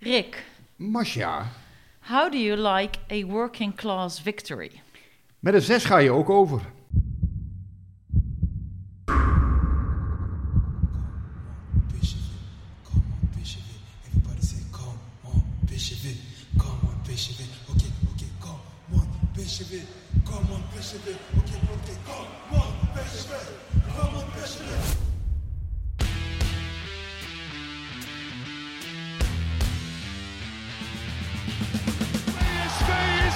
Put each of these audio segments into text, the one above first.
Rick, Masja, how do you like a working class victory? met een 6 ga je ook over. Come on, come on,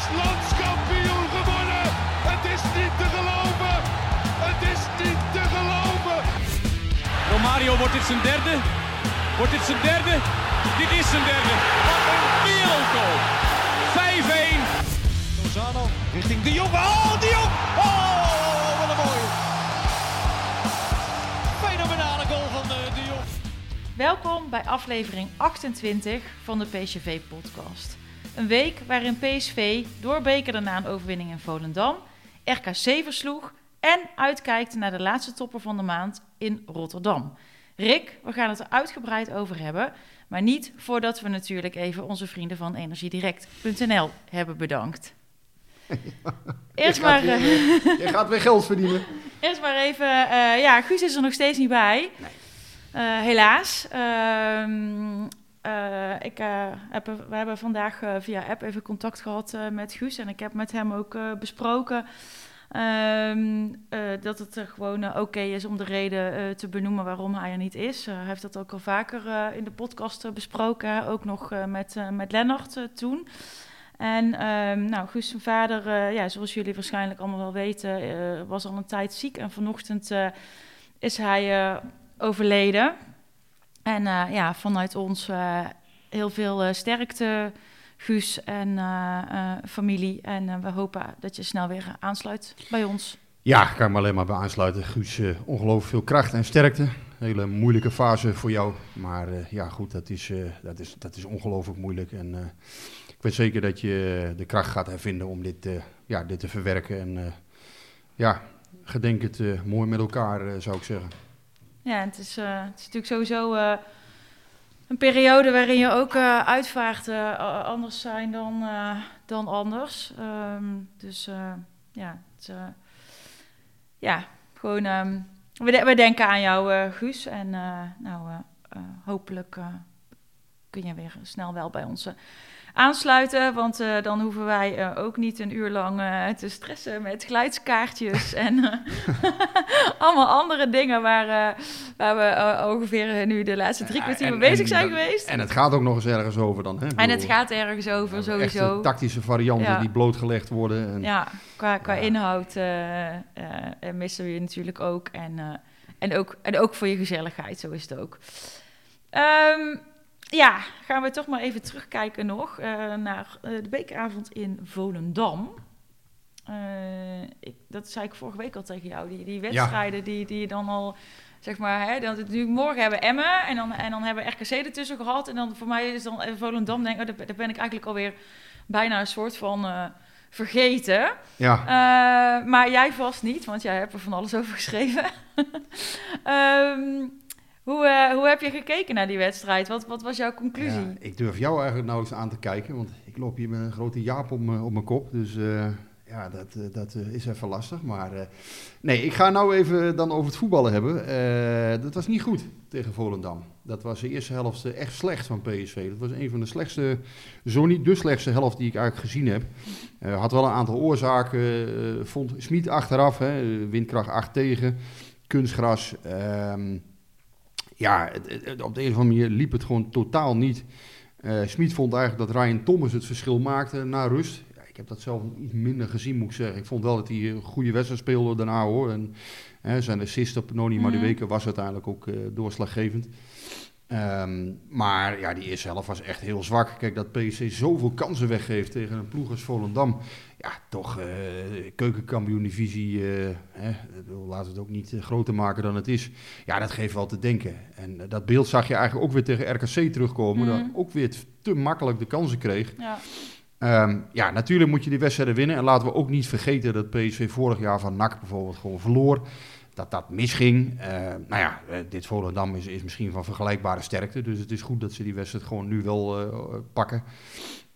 is landskampioen geworden. Het is niet te geloven. Het is niet te geloven. Romario, wordt dit zijn derde? Wordt dit zijn derde? Dit is zijn derde. Wat een wereldgoal. 5-1. Lozano richting De Jong. Oh, De Jong. Oh, wat een mooie. Fenomenale goal van eh, De Jong. Welkom bij aflevering 28 van de PSV-podcast. Een week waarin PSV doorbekerde na een overwinning in Volendam, RKC versloeg en uitkijkt naar de laatste topper van de maand in Rotterdam. Rick, we gaan het er uitgebreid over hebben, maar niet voordat we natuurlijk even onze vrienden van energiedirect.nl hebben bedankt. Eerst Je gaat maar, weer, eh, eh, je gaat weer geld verdienen. Eerst maar even, eh, ja, Guus is er nog steeds niet bij. Eh, helaas. Ehm, eh, ik, eh, we hebben vandaag eh, via app even contact gehad eh, met Guus. En ik heb met hem ook besproken ehm, eh, dat het er gewoon oké is om de reden te benoemen waarom hij er niet is. Hij heeft dat ook al vaker in de podcast besproken. Ook nog met, met Lennart toen. En ehm, nou, Guus zijn vader, ja, zoals jullie waarschijnlijk allemaal wel weten, was al een tijd ziek. En vanochtend is hij overleden. En ja, vanuit ons heel veel eh, sterkte, Guus en eh, eh, familie. En we hopen dat je snel weer aansluit bij ons. Ja, ik kan me alleen maar bij aansluiten. Guus, ongelooflijk veel kracht en sterkte. Hele moeilijke fase voor jou. Maar ja, goed, dat is, dat is, dat is ongelooflijk moeilijk. En ik weet zeker dat je de kracht gaat hervinden om dit, ja, dit te verwerken. En ja, gedenk het mooi met elkaar, zou ik zeggen. Ja, het is, het is natuurlijk sowieso een periode waarin je ook eh, uitvaart eh, anders zijn dan, eh, dan anders. Ehm, dus ja, het, ja, gewoon. ehm, we, we denken aan jou, Guus. En nou, hopelijk kun je weer snel wel bij ons eh, aansluiten. Want eh, dan hoeven wij eh, ook niet een uur lang eh, te stressen met geluidskaartjes en allemaal andere dingen waar, waar we ongeveer nu de laatste drie kwartier mee bezig zijn geweest. En het gaat ook nog eens ergens over dan. Hè? En het gaat ergens over, sowieso. tactische varianten Ja. die blootgelegd worden. En, Ja, qua, qua Ja. inhoud missen we je natuurlijk ook. En, en ook. en ook voor je gezelligheid, zo is het ook. Ehm, ja, gaan we toch maar even terugkijken nog eh, naar eh, de bekeravond in Volendam. Eh, ik, dat zei ik vorige week al tegen jou. Die, die wedstrijden die, die je dan al, zeg maar, hè, dat, nu morgen hebben Emmen en dan, en dan hebben we RKC ertussen gehad. En dan voor mij is dan Volendam, denk ik, oh, daar, ben ik eigenlijk alweer bijna een soort van vergeten. ja. Maar jij vast niet, want jij hebt er van alles over geschreven. Ehm, hoe, eh, hoe heb je gekeken naar die wedstrijd? Wat, wat was jouw conclusie? Ja, ik durf jou eigenlijk nauwelijks aan te kijken, want ik loop hier met een grote jaap op mijn, op mijn kop. Dus eh, ja, dat, eh, dat eh, is even lastig. Maar eh, nee, ik ga nou even dan over het voetballen hebben. Eh, dat was niet goed tegen Volendam. Dat was de eerste helft eh, echt slecht van PSV. Dat was een van de slechtste, zo niet de slechtste helft die ik eigenlijk gezien heb. Eh, had wel een aantal oorzaken. eh, vond Smit achteraf, hè, eh, windkracht 8 tegen, kunstgras. ehm, ja, het- het- op de een of andere manier liep het gewoon totaal niet. Eh Smit vond eigenlijk dat Ryan Thomas het verschil maakte na rust. Ja, ik heb dat zelf iets minder gezien, moet ik zeggen. Ik vond wel dat hij een goede wedstrijd speelde daarna hoor. En hè, zijn assist op Noni. Madueke was uiteindelijk ook eh, doorslaggevend. Ehm, maar ja, die eerste helft was echt heel zwak. Kijk, dat PSV zoveel kansen weggeeft tegen een ploeg als Volendam. Ja, toch uh, keukenkampioen-divisie, uh, laten we het ook niet uh, groter maken dan het is. Ja, dat geeft wel te denken. En dat beeld zag je eigenlijk ook weer tegen RKC terugkomen. Mhm. Dat ook weer te makkelijk de kansen kreeg. Ja. Ehm, ja, natuurlijk moet je die wedstrijden winnen. En laten we ook niet vergeten dat PSV vorig jaar van NAC bijvoorbeeld gewoon verloor. Dat dat misging. Uh, nou ja, uh, dit Volendam is, is misschien van vergelijkbare sterkte. Dus het is goed dat ze die wedstrijd gewoon nu wel uh, pakken.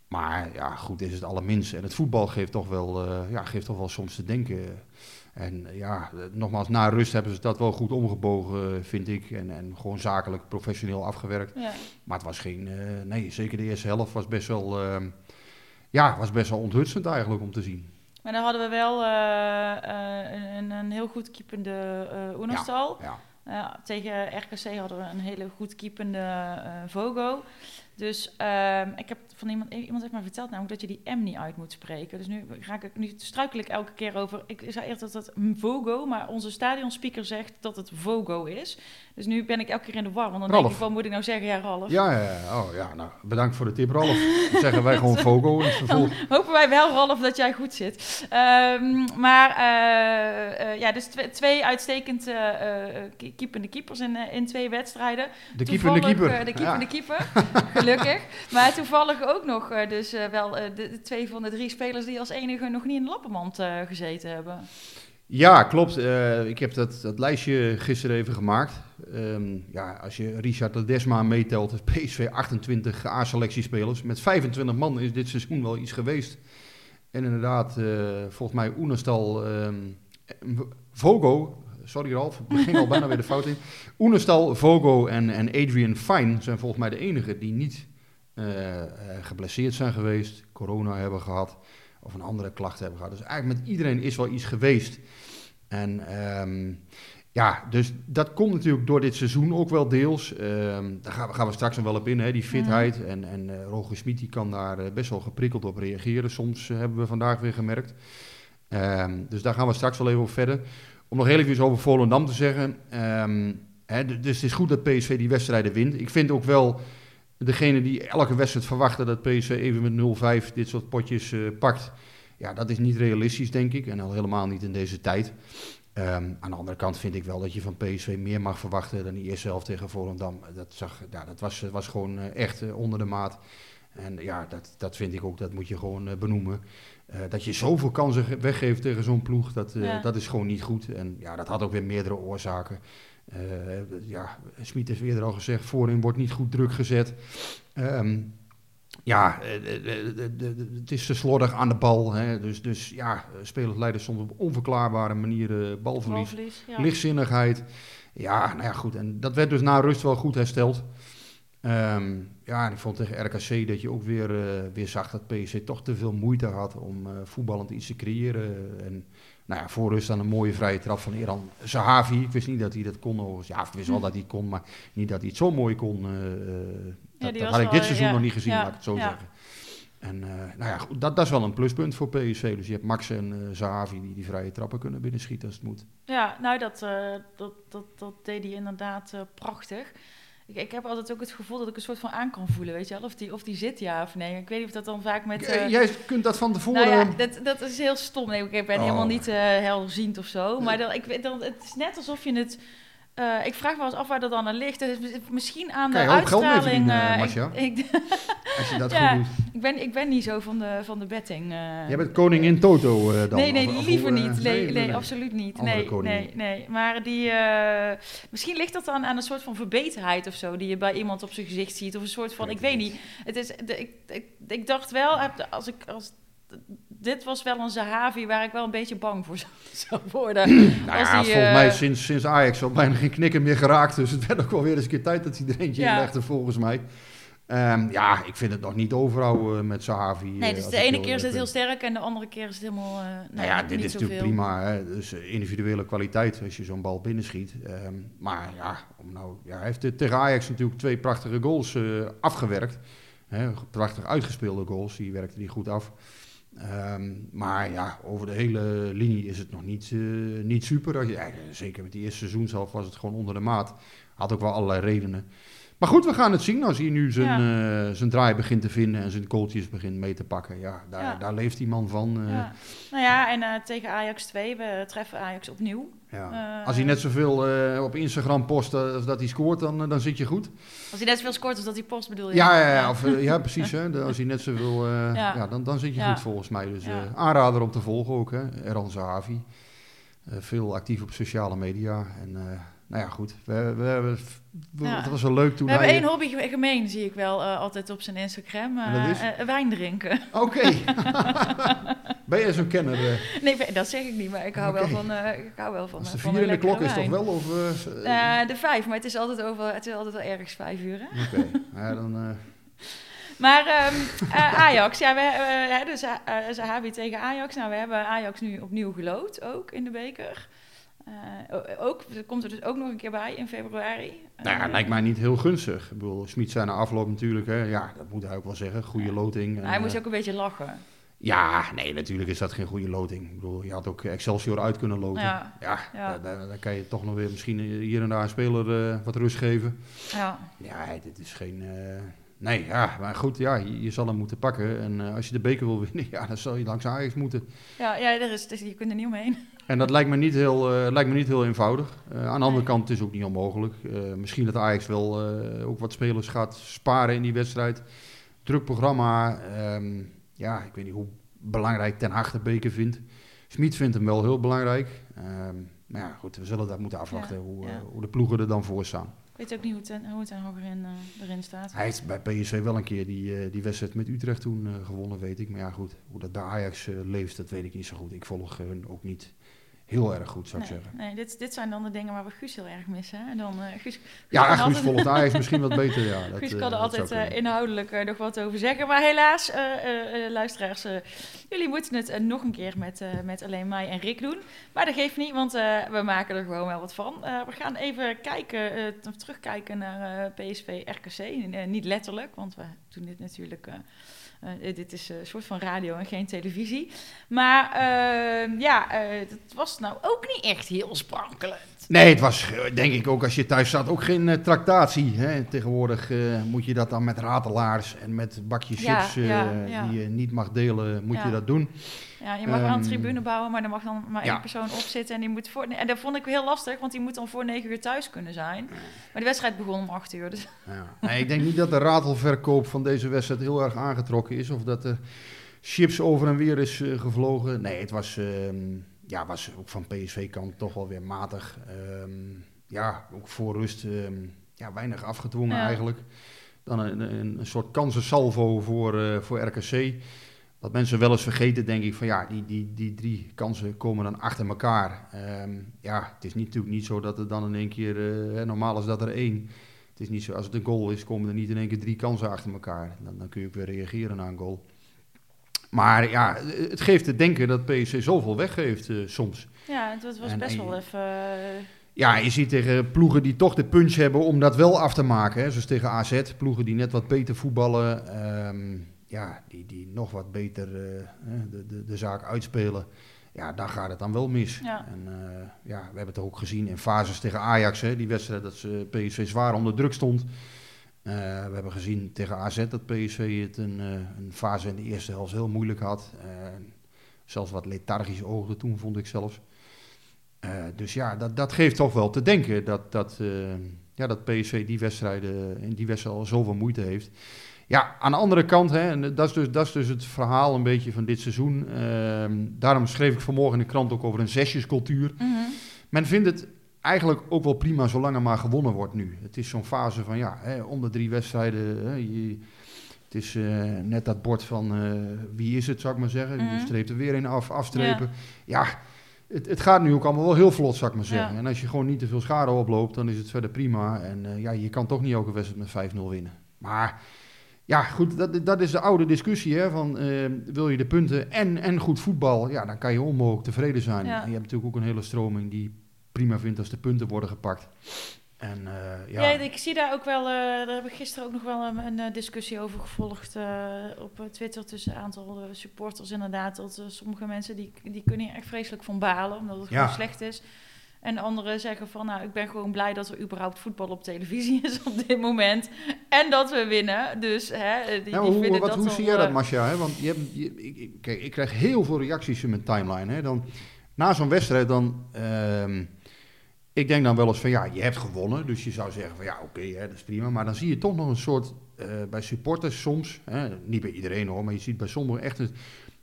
Maar ja, goed is het allerminst. En het voetbal geeft toch wel, ja, geeft toch wel soms te denken. En ja, nogmaals, na rust hebben ze dat wel goed omgebogen, vind ik. En, en gewoon zakelijk, professioneel afgewerkt. Ja. Maar het was geen, nee, zeker de eerste helft was best wel, ehm, ja, was best wel onthutsend eigenlijk om te zien. Maar dan hadden we wel uh, uh, een, een, heel goed keepende uh, Oenerstal. Ja, ja. tegen RKC hadden we een hele goed keepende Vogo. Dus ehm, ik heb van iemand, iemand heeft me verteld namelijk dat je die M niet uit moet spreken. Dus nu, raak ik, nu struikel ik elke keer over. Ik zei eerst dat het Vogo, maar onze stadionspeaker zegt dat het Vogo is. Dus nu ben ik elke keer in de war. Want dan Ralf. denk ik, wat moet ik nou zeggen? Ja, Ralf. Ja, ja, ja. Oh, ja nou, bedankt voor de tip, Ralf. Dan zeggen wij gewoon Vogo in het vervolg. Dan hopen wij wel, Ralf, dat jij goed zit. Um, maar uh, uh, ja, dus twee, twee uitstekend uh, keepende keepers in, in twee wedstrijden. De keepende keeper. de keepende ja. keeper, gelukkig. Maar toevallig ook nog dus wel de, de, twee van de drie spelers die als enige nog niet in de lappenmand gezeten hebben. Ja, klopt. Ik heb dat, dat lijstje gisteren even gemaakt. Um, ja, als je Richard Ledesma meetelt, heeft PSV 28 A-selectiespelers. Met 25 man is dit seizoen wel iets geweest. En inderdaad, volgens mij Oenestal, um, Vogo, sorry Ralf, ik ging al bijna weer de fout in. Oenestal, Vogo en, en Adrian Fine zijn volgens mij de enigen die niet uh, geblesseerd zijn geweest, corona hebben gehad of een andere klacht hebben gehad. Dus eigenlijk met iedereen is wel iets geweest. En um, ja, dus dat komt natuurlijk door dit seizoen ook wel deels. Um, daar gaan we, gaan we straks nog wel op in, hè, die fitheid. En, en uh, Roger Smit die kan daar uh, best wel geprikkeld op reageren. Soms hebben we vandaag weer gemerkt. Um, dus daar gaan we straks wel even op verder. Om nog heel even over Volendam te zeggen. Hè, dus het is goed dat PSV die wedstrijden wint. Ik vind ook wel degene die elke wedstrijd verwachten dat PSV even met 0-5 dit soort potjes uh, pakt. Ja, dat is niet realistisch, denk ik. En al helemaal niet in deze tijd. Um, aan de andere kant vind ik wel dat je van PSV meer mag verwachten dan die eerste helft tegen Volendam. Dat, zag, ja, dat was, was gewoon uh, echt onder de maat. En ja, dat, dat vind ik ook, dat moet je gewoon benoemen. Dat je zoveel kansen weggeeft tegen zo'n ploeg, dat, Ja. dat is gewoon niet goed. En ja, dat had ook weer meerdere oorzaken. Uh, ja, Smit heeft eerder al gezegd, voorin wordt niet goed druk gezet. Um, ja, het is te slordig aan de bal. Hè. Dus, dus ja, spelers leiden soms op onverklaarbare manieren balverlies, Balverlies, ja. lichtzinnigheid. Ja, nou ja, goed. En dat werd dus na rust wel goed hersteld. Um, ja, en ik vond tegen RKC dat je ook weer, uh, weer zag dat PSC toch te veel moeite had om uh, voetballend iets te creëren. En nou ja, voor rust dan een mooie vrije trap van Iran Zahavi. Ik wist niet dat hij dat kon. Ja, ik wist wel dat hij het kon, maar niet dat hij het zo mooi kon. Uh, dat, had ik dit seizoen ja, nog niet gezien, ja, laat ik het zo zeggen. En nou ja, goed, dat, dat is wel een pluspunt voor PSV. Dus je hebt Max en Zahavi die die vrije trappen kunnen binnenschieten als het moet. Ja, nou dat, dat, dat, dat deed hij inderdaad prachtig. Ik, ik heb altijd ook het gevoel dat ik een soort van aan kan voelen, weet je wel? Of die, of die zit ja of nee. Ik weet niet of dat dan vaak met... Uh, Jij kunt dat van tevoren... Nou ja, dat, dat is heel stom. Nee, ik ben Oh. helemaal niet uh, helderziend of zo. Maar dan, ik, dan, het is net alsof je het... uh, ik vraag me wel eens af waar dat dan aan ligt. Misschien aan de je uitstraling. verdienen, uh, Marcia? ik, ik, Als je dat Ja. goed doet. ik, ben, ik ben niet zo van de, van de betting. uh. Jij bent koningin Toto uh, dan? Nee, nee, Of- liever niet. Nee, nee, absoluut niet. Nee, nee, nee. Maar die, misschien ligt dat dan aan een soort van verbeterheid of zo, die je bij iemand op zijn gezicht ziet. Of een soort van, ik weet niet. Het is, de, ik, ik, ik dacht wel, als ik, als, dit was wel een Zahavi waar ik wel een beetje bang voor zou, worden. Nou ja, die, volgens eh, mij sinds, sinds Ajax al bijna geen knikker meer geraakt. Dus het werd ook wel weer eens een keer tijd dat hij er eentje Ja. inlegde, volgens mij. Ehm, ja, ik vind het nog niet overhouden met Sahavi. Nee, eh, dus als de ene keer is het heel sterk en de andere keer is het helemaal. Uh, Nou ja, dit is natuurlijk prima. Hè? Dus eh, individuele kwaliteit als je zo'n bal binnenschiet. Ehm, maar ja, om nou, ja, hij heeft eh, tegen Ajax natuurlijk twee prachtige goals eh, afgewerkt. Hè? Prachtig uitgespeelde goals, die werkte die goed af. Ehm, maar ja, over de hele linie is het nog niet, eh, niet super. Zeker met die eerste seizoenshelft was het gewoon onder de maat. Had ook wel allerlei redenen. Maar goed, we gaan het zien als hij nu zijn, eh, zijn draai begint te vinden en zijn goaltjes begint mee te pakken. Ja, daar, Ja. daar leeft die man van. eh, Ja. Nou ja, en eh, tegen Ajax 2, we treffen Ajax opnieuw. ja. Als hij net zoveel op Instagram post als dat hij scoort, dan, dan zit je goed. Als hij net zoveel scoort als dat hij post, bedoel je? Ja, ja, ja, of, ja precies. Hè. Als hij net zoveel... Ja. dan, dan zit je goed volgens mij. Dus aanrader om te volgen ook. Hè. Erhan Zahavi. Veel actief op sociale media. En nou ja, goed. We, we, hebben- we- Ja. Het was wel leuk toen We hebben één hobby ge- gemeen, zie ik wel eh, altijd op zijn Instagram. Eh, is? eh, wijn drinken. Oké. ben je zo'n kenner? Nee, dat zeg ik niet, maar ik hou wel van, ik hou wel van, Als de vier in de klok is toch wel? Of, de vijf, maar het is altijd, over, het is altijd wel ergens vijf uur. Oké. Ja, dan... Maar ehm, eh, Ajax, ja, we, dus uh, Zahavi tegen Ajax. Nou, we hebben Ajax nu opnieuw gelood, ook in de beker. O- ook, dat komt er dus ook nog een keer bij in februari. Nou ja, Eh, lijkt mij niet heel gunstig. Ik bedoel, Smit zei na afloop natuurlijk, hè, ja, dat moet hij ook wel zeggen, goede Ja. loting. En, hij moest eh, ook een beetje lachen. Ja, nee, natuurlijk is dat geen goede loting. Ik bedoel, je had ook Excelsior uit kunnen loten. Ja, Ja, Ja. Dan, dan- kan je toch nog weer misschien hier en daar een speler wat rust geven. ja. Ja, dit is geen... nee, ja, maar goed, ja, je, je zal hem moeten pakken. En als je de beker wil winnen, ja, dan zal je langs Ajax moeten. Ja, ja er is, dus je kunt er niet omheen. En dat lijkt me niet heel, eh, lijkt me niet heel eenvoudig. Eh, aan de andere kant het is ook niet onmogelijk. Eh, misschien dat Ajax wel ook wat spelers gaat sparen in die wedstrijd. Druk programma. ehm, ja, ik weet niet hoe belangrijk Ten Hag de beker vindt. Smit vindt hem wel heel belangrijk. Ehm, maar ja, goed, we zullen dat moeten afwachten Ja, hoe, ja. hoe de ploegen er dan voor staan. Ik weet ook niet hoe het, ten- hoe het nog erin, erin staat. Hij heeft bij PSV wel een keer die, die wedstrijd met Utrecht toen gewonnen, weet ik. Maar ja, goed, hoe dat bij Ajax leeft, dat weet ik niet zo goed. Ik volg hun ook niet heel erg goed, zou ik zeggen. nee dit, dit zijn dan de dingen waar we Guus heel erg missen. Hè? Dan, eh, Guus, Guus Ja, Guus altijd- volgt Ajax misschien wat beter. Ja, dat, Guus eh, kan er altijd kunnen. inhoudelijk nog wat over zeggen. Maar helaas, luisteraars, jullie moeten het nog een keer met, met alleen mij en Rick doen. Maar dat geeft niet, want we maken er gewoon wel wat van. We gaan even kijken, terugkijken naar PSV RKC. Eh, niet letterlijk, want we doen dit natuurlijk... eh, dit is een soort van radio en geen televisie. Maar eh, ja, eh het was nou ook niet echt heel sprankelend. Nee, het was eh, denk ik ook als je thuis zat ook geen tractatie. Hè. Tegenwoordig moet je dat dan met ratelaars en met bakjes chips ja, ja. die je niet mag delen, moet je dat doen. Ja, je mag wel een Ehm, tribune bouwen, maar er mag dan maar ja. één persoon op zitten. En, die moet voor, en dat vond ik heel lastig, want die moet dan voor negen uur thuis kunnen zijn. Maar de wedstrijd begon om acht uur. Dus Ja. Nee, ik denk niet dat de ratelverkoop van deze wedstrijd heel erg aangetrokken is. Of dat er chips over en weer is eh, gevlogen. Nee, het was, ehm, ja, was ook van PSV-kant toch wel weer matig. Ehm, ja, ook voor rust ja, weinig afgedwongen Ja. eigenlijk. Dan een, een, een soort kansensalvo voor, eh, voor RKC. Wat mensen wel eens vergeten, denk ik, van ja, die, die, die drie kansen komen dan achter elkaar. Ehm, ja, het is niet, natuurlijk niet zo dat er dan in één keer, eh, normaal is dat er één. Het is niet zo, als het een goal is, komen er niet in één keer drie kansen achter elkaar. Dan, dan kun je ook weer reageren na een goal. Maar ja, het geeft te denken dat PSV zoveel weggeeft eh, soms. ja, het was, was En- best en- wel even... eh, Ja, je ziet tegen ploegen die toch de punch hebben om dat wel af te maken. Hè. Zoals tegen AZ, ploegen die net wat beter voetballen. ehm, ja, die, die nog wat beter eh, de, de, de zaak uitspelen. Ja, daar gaat het dan wel mis. Ja. En eh, ja, we hebben het ook gezien in fases tegen Ajax. Hè, die wedstrijd dat ze PSV zwaar onder druk stond. Eh, we hebben gezien tegen AZ dat PSV het een, een fase in de eerste helft heel moeilijk had. Zelfs wat lethargisch oogde toen, vond ik zelfs. Dus ja, dat, dat geeft toch wel te denken dat, dat, ja, dat PSV die wedstrijden, in die wedstrijd al zoveel moeite heeft. Ja, aan de andere kant, hè, en dat, is dus, dat is dus het verhaal een beetje van dit seizoen. Ehm, daarom schreef ik vanmorgen in de krant ook over een zesjescultuur. mhm. Men vindt het eigenlijk ook wel prima zolang er maar gewonnen wordt nu. Het is zo'n fase van ja, hè, om de drie wedstrijden. Hè, je, het is eh, net dat bord van eh, wie is het, zou ik maar zeggen. Mhm. Je streept er weer in af, afstrepen. Ja, het, het gaat nu ook allemaal wel heel vlot, zou ik maar zeggen. Ja. En als je gewoon niet te veel schade oploopt, dan is het verder prima. En eh, ja, je kan toch niet elke wedstrijd met 5-0 winnen. Maar ja, goed, dat, dat is de oude discussie. Hè, van, eh, wil je de punten en, en goed voetbal, ja, dan kan je onmogelijk tevreden zijn. Ja. En je hebt natuurlijk ook een hele stroming die prima vindt als de punten worden gepakt. En eh, ja, Ja. ik zie daar ook wel, eh, daar heb ik gisteren ook nog wel een, een, discussie over gevolgd op Twitter tussen een aantal supporters inderdaad. Dat sommige mensen die, die kunnen hier echt vreselijk van balen, omdat het Ja. gewoon slecht is. En de anderen zeggen van, nou, ik ben gewoon blij dat er überhaupt voetbal op televisie is op dit moment. En dat we winnen. Dus, hè, die, Ja, die hoe vinden wat, dat hoe zie jij dat, eh, Masja? Hè? Want je hebt, je, ik, ik- kijk, ik krijg heel veel reacties in mijn timeline. Hè? Dan, na zo'n wedstrijd dan... ehm, ik denk dan wel eens van, ja, je hebt gewonnen. Dus je zou zeggen van, ja, oké, dat is prima. Maar dan zie je toch nog een soort, eh, bij supporters soms... Hè, niet bij iedereen hoor, maar je ziet bij sommigen echt... Een,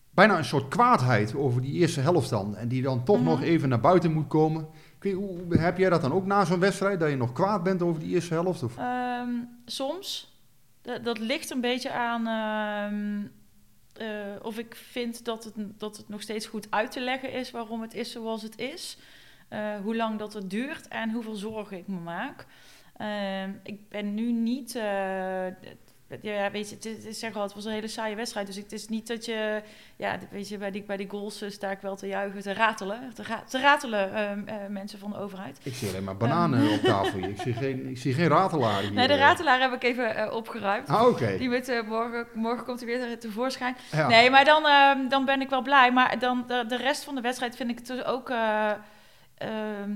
bijna een soort kwaadheid over die eerste helft dan. En die dan toch Mhm. nog even naar buiten moet komen. Hoe, heb jij dat dan ook na zo'n wedstrijd? Dat je nog kwaad bent over die eerste helft? Of? Ehm, soms. Dat, dat ligt een beetje aan ehm, eh, of ik vind dat het, dat het nog steeds goed uit te leggen is waarom het is zoals het is. Eh, hoe lang dat het duurt en hoeveel zorgen ik me maak. Ehm, ik ben nu niet. Ja, weet je, het is, zeg al, het was een hele saaie wedstrijd. Dus het is niet dat je. Ja, weet je, bij die, bij die goals eh, sta ik wel te juichen, te ratelen. Te, ra- te ratelen, ehm, eh, mensen van de overheid. Ik zie alleen maar bananen op tafel hier. Ik zie geen, ik zie geen ratelaar hier. Nee, de eh. ratelaar heb ik even opgeruimd. Ah, oké. Die moet, morgen, morgen komt hij weer tevoorschijn. Ja. Nee, maar dan, ehm, dan ben ik wel blij. Maar dan de, de rest van de wedstrijd vind ik het dus ook ehm,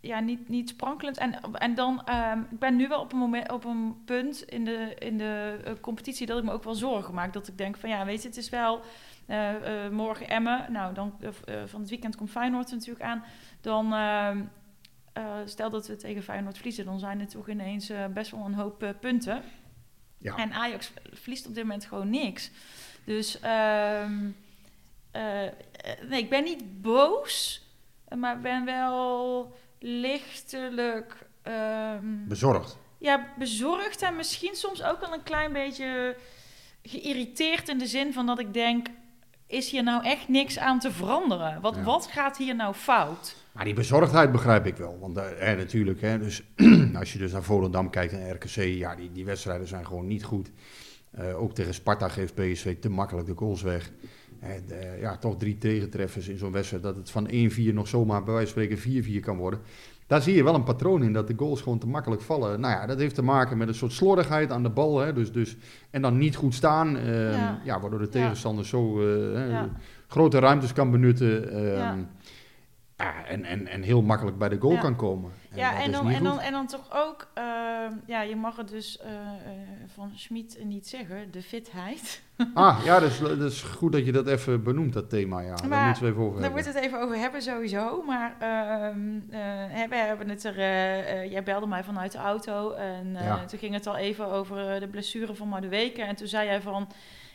ja, niet, niet sprankelend. En, en dan, ehm, ik ben nu wel op een, moment, op een punt in de, in de eh, competitie dat ik me ook wel zorgen maak. Dat ik denk van ja, weet je, het is wel eh, eh, morgen Emmen. Nou, dan van het weekend komt Feyenoord natuurlijk aan. Dan... ehm, eh, stel dat we tegen Feyenoord verliezen, dan zijn er toch ineens best wel een hoop punten. Ja. En Ajax verliest op dit moment gewoon niks. Dus ehm, eh, eh, nee, ik ben niet boos, maar ben wel lichtelijk ehm, Bezorgd. ja, bezorgd en misschien soms ook wel een klein beetje geïrriteerd in de zin van dat ik denk, is hier nou echt niks aan te veranderen? Wat, Ja. wat gaat hier nou fout? Maar die bezorgdheid begrijp ik wel. Want eh, eh, natuurlijk, hè, dus, als je dus naar Volendam kijkt en RKC, ja, die, die wedstrijden zijn gewoon niet goed. Eh, ook tegen Sparta geeft PSV te makkelijk de goals weg. En, eh, ja, toch drie tegentreffers in zo'n wedstrijd. Dat het van 1-4 nog zomaar bij wijze van spreken 4-4 kan worden. Daar zie je wel een patroon in dat de goals gewoon te makkelijk vallen. Nou ja, dat heeft te maken met een soort slordigheid aan de bal. Hè, dus, dus, en dan niet goed staan. ehm, ja. Ja. waardoor de Ja. tegenstander zo eh, grote ruimtes kan benutten. Ja. en, en, en heel makkelijk bij de goal Ja. kan komen. ja, en dan, en, dan, en dan toch ook, ehm, ja, je mag het dus eh, eh, van Schmid niet zeggen, de fitheid. Ah, ja, dat is, dat is goed dat je dat even benoemt, dat thema. Ja. Daar Maar moeten we even over Daar hebben. moeten we het even over hebben sowieso. Maar ehm eh, we hebben het er. jij belde mij vanuit de auto. En Ja. toen ging het al even over de blessure van Madueke. En toen zei jij van.